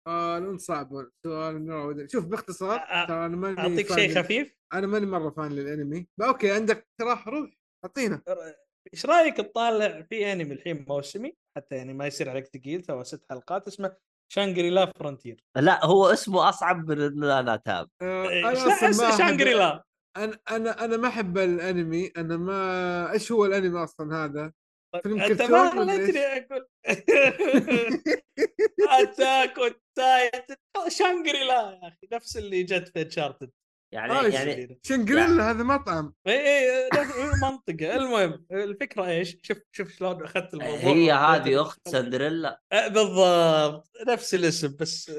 آه لون صعب سؤال شوف باختصار ترى أنا ماني أعطيك fan شيء خفيف؟ أنا ماني مرة fan للأنمي. أوكي عندك اقتراح روح أعطينا. إيش رأيك تطالع في أنمي الحين موسمي؟ حتى يعني ما يصير عليك ثقيل تو ست حلقات اسمه Shangri-La Frontier لا هو اسمه أصعب من أنا إيه، ما أحب- Shangri-La أنا أنا أنا ما أحب الأنمي أنا ما [laughs] إيش هو الأنمي أصلا هذا؟ فيلم أنت كرتون ما إيش؟ أقول [laughs] [laughs] Attack Titan Shangri-La يا أخي نفس اللي جت في Uncharted يعني آه، يعني Shangri-La هذا مطعم اي اي نفس منطقه المهم الفكرة إيش؟ شوف شوف شلون أخذت الموضوع. هي هذه أخت سندريلا. آه، بالضبط. نفس الاسم بس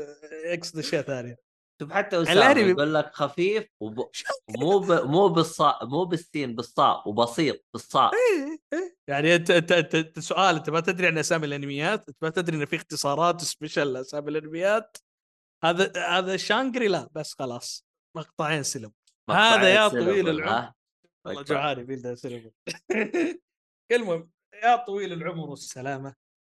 يقصد اشياء ثانية شوف حتى اسامه يقول لك خفيف وب... [laughs] مو ب... مو بالصاء مو بالسين بالصاء وبسيط بالصاء إيه، إيه. يعني أنت أنت أنت سؤال أنت ما تدري عن أسامي الأنميات؟ أنت ما تدري إن في اختصارات سبيشل لأسامي الأنميات؟ هذا هذا شانجري لا بس خلاص. مقطعين سلم. مقطعين هذا يا طويل العمر؟ والله مقطع. جوعاني بيلدا سلم. [laughs] المهم يا طويل العمر والسلامة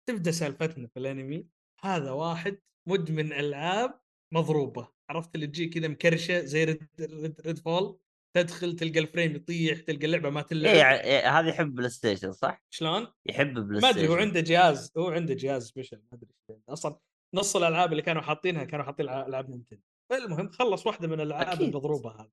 تبدأ سالفتنا في الأنمي. هذا واحد مدمن ألعاب مضروبة. عرفت اللي تجي كذا مكرشة زي Red, Red, Redfall تدخل تلقى ال frame يطيح تلقى اللعبة ما تلعب يعني إيه هذا يحب PlayStation صح؟ شلون؟ يحب Play ما أدري هو Station. عنده جهاز هو عنده جهاز special ما أدري. أصلا نص الألعاب اللي كانوا حاطينها كانوا حاطين الع- ألعاب Nintendo المهم خلص واحدة من الألعاب. المضروبة هذه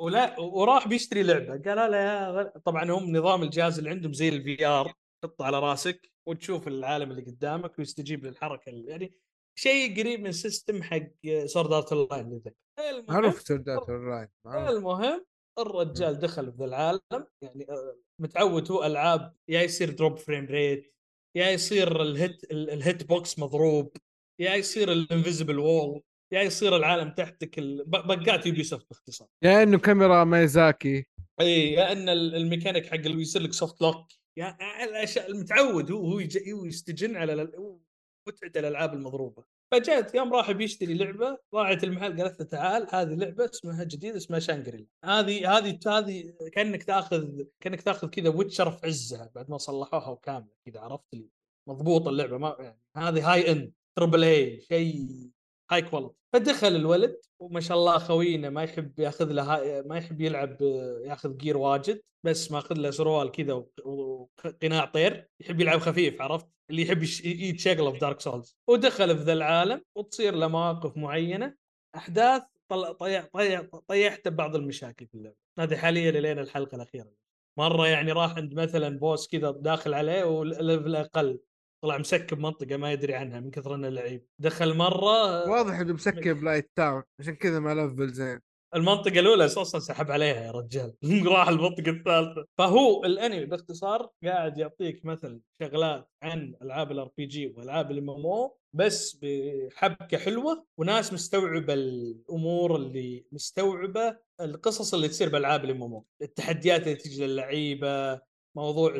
ولا وراح بيشتري لعبة قال لا يا. طبعا هم نظام الجهاز اللي عندهم زي ال VR تحطه على راسك وتشوف العالم اللي قدامك ويستجيب للحركة يعني شيء قريب من system حق Sword Art Online اللي ذاك المهم معروف Sword Art Online معروف المهم الرجال دخل في العالم يعني آه، متعود هو ألعاب يا يصير drop frame rate يا يصير ال hit ال- ال hit box مضروب يا يصير ال invisible wall يا يصير العالم تحتك ال- bug ات Ubisoft باختصار. يا إنه كاميرا مايزاكي إي يا إن ال- الميكانيك حق اللي يصير لك soft lock يعني الأشياء المتعود هو هو يستجن على متعة الألعاب المضروبة. فجأت يوم راح بيشتري لعبة راحت المحل قالت له تعال هذه لعبة اسمها جديده اسمها شانجريلا هذه هذه هذه كأنك تأخذ كأنك تأخذ كذا Witcher في عزها بعد ما صلحوها وكاملة كذا عرفت لي مضبوط اللعبة ما يعني هذه high-end triple A شيء high quality. فدخل الولد وما شاء الله خوينا ما يحب ياخذ له ما يحب يلعب ياخذ gear واجد بس ماخذ له سروال كذا وقناع طير يحب يلعب خفيف عرفت؟ اللي يحب يتشغله في Dark Souls ودخل في ذا العالم وتصير له مواقف معينة أحداث طل... طيح طيح طيحت ببعض المشاكل في اللعبه هذه حاليا لين الحلقة الأخيرة. مرة يعني راح عند مثلا boss كذا داخل عليه وال level أقل. طلع مسكب منطقة ما يدري عنها من كثر إنه لعيب. دخل مرة واضح إنه مسكب light town عشان كذا ما لفل زين. المنطقة الأولى أساسا سحب عليها يا رجال. [laughs] راح المنطقة الثالثة. فهو الأنمي باختصار قاعد يعطيك مثل شغلات عن ألعاب ال RPG وألعاب الام بس بحبكة حلوة وناس مستوعبة الأمور اللي مستوعبة القصص اللي تصير بألعاب الام التحديات اللي تجي للعيبة موضوع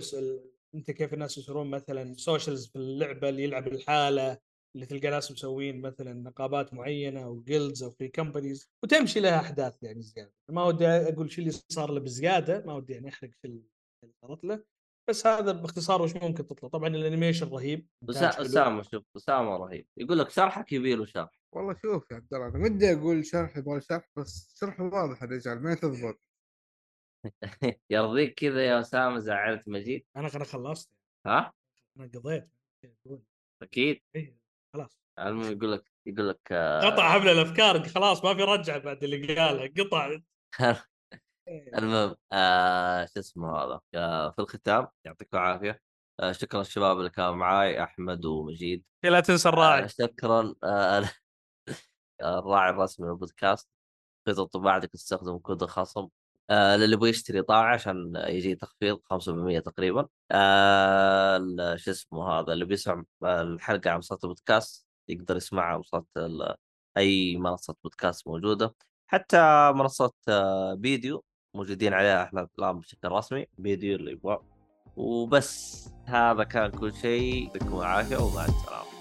انت كيف الناس يصيرون مثلا socials في اللعبة اللي يلعب الحالة اللي تلقى ناس مسوين مثلا نقابات معينة أو guilds أو في companies وتمشي لها أحداث يعني زياده ما ودي أقول شو اللي صار له بزيادة ما ودي يعني أحرق في اللي صارت له بس هذا باختصار وش ممكن تطلع. طبعا ال animation رهيب. اسامه شوف اسامه رهيب. يقول لك شرحك يبي له شرح والله شوف يا عبد الله أنا ودي أقول شرح يبغى شرح بس شرحه واضح يا رجال ما تضبط [laughs] يرضيك كذا يا أسامة زعلت مجيد أنا أنا خلصت. ها؟ أنا قضيت. أكيد. إيه، خلاص. المهم يقول لك يقول لك آه، قطع حبل الأفكار خلاص ما في رجعة بعد اللي قالها قطع. [laughs] المهم آه شو اسمه هذا؟ آه في الختام يعطيكم العافية. آه شكرا الشباب اللي كانوا معاي أحمد ومجيد. لا تنسى آه الراعي. شكرا آه [laughs] الراعي الرسمي للبودكاست. خذوا طباعتك تستخدم كود الخصم. آه للي يبغى يشتري طاعة عشان يجي تخفيض 5% تقريبا. آه شو اسمه هذا اللي بيسمع الحلقة على منصات البودكاست يقدر يسمعها منصات أي منصة بودكاست موجودة. حتى منصة آه، فيديو موجودين عليها إحنا الآن بشكل رسمي فيديو اللي يبغى. وبس هذا كان كل شيء يعطيكم العافية ومع السلامة.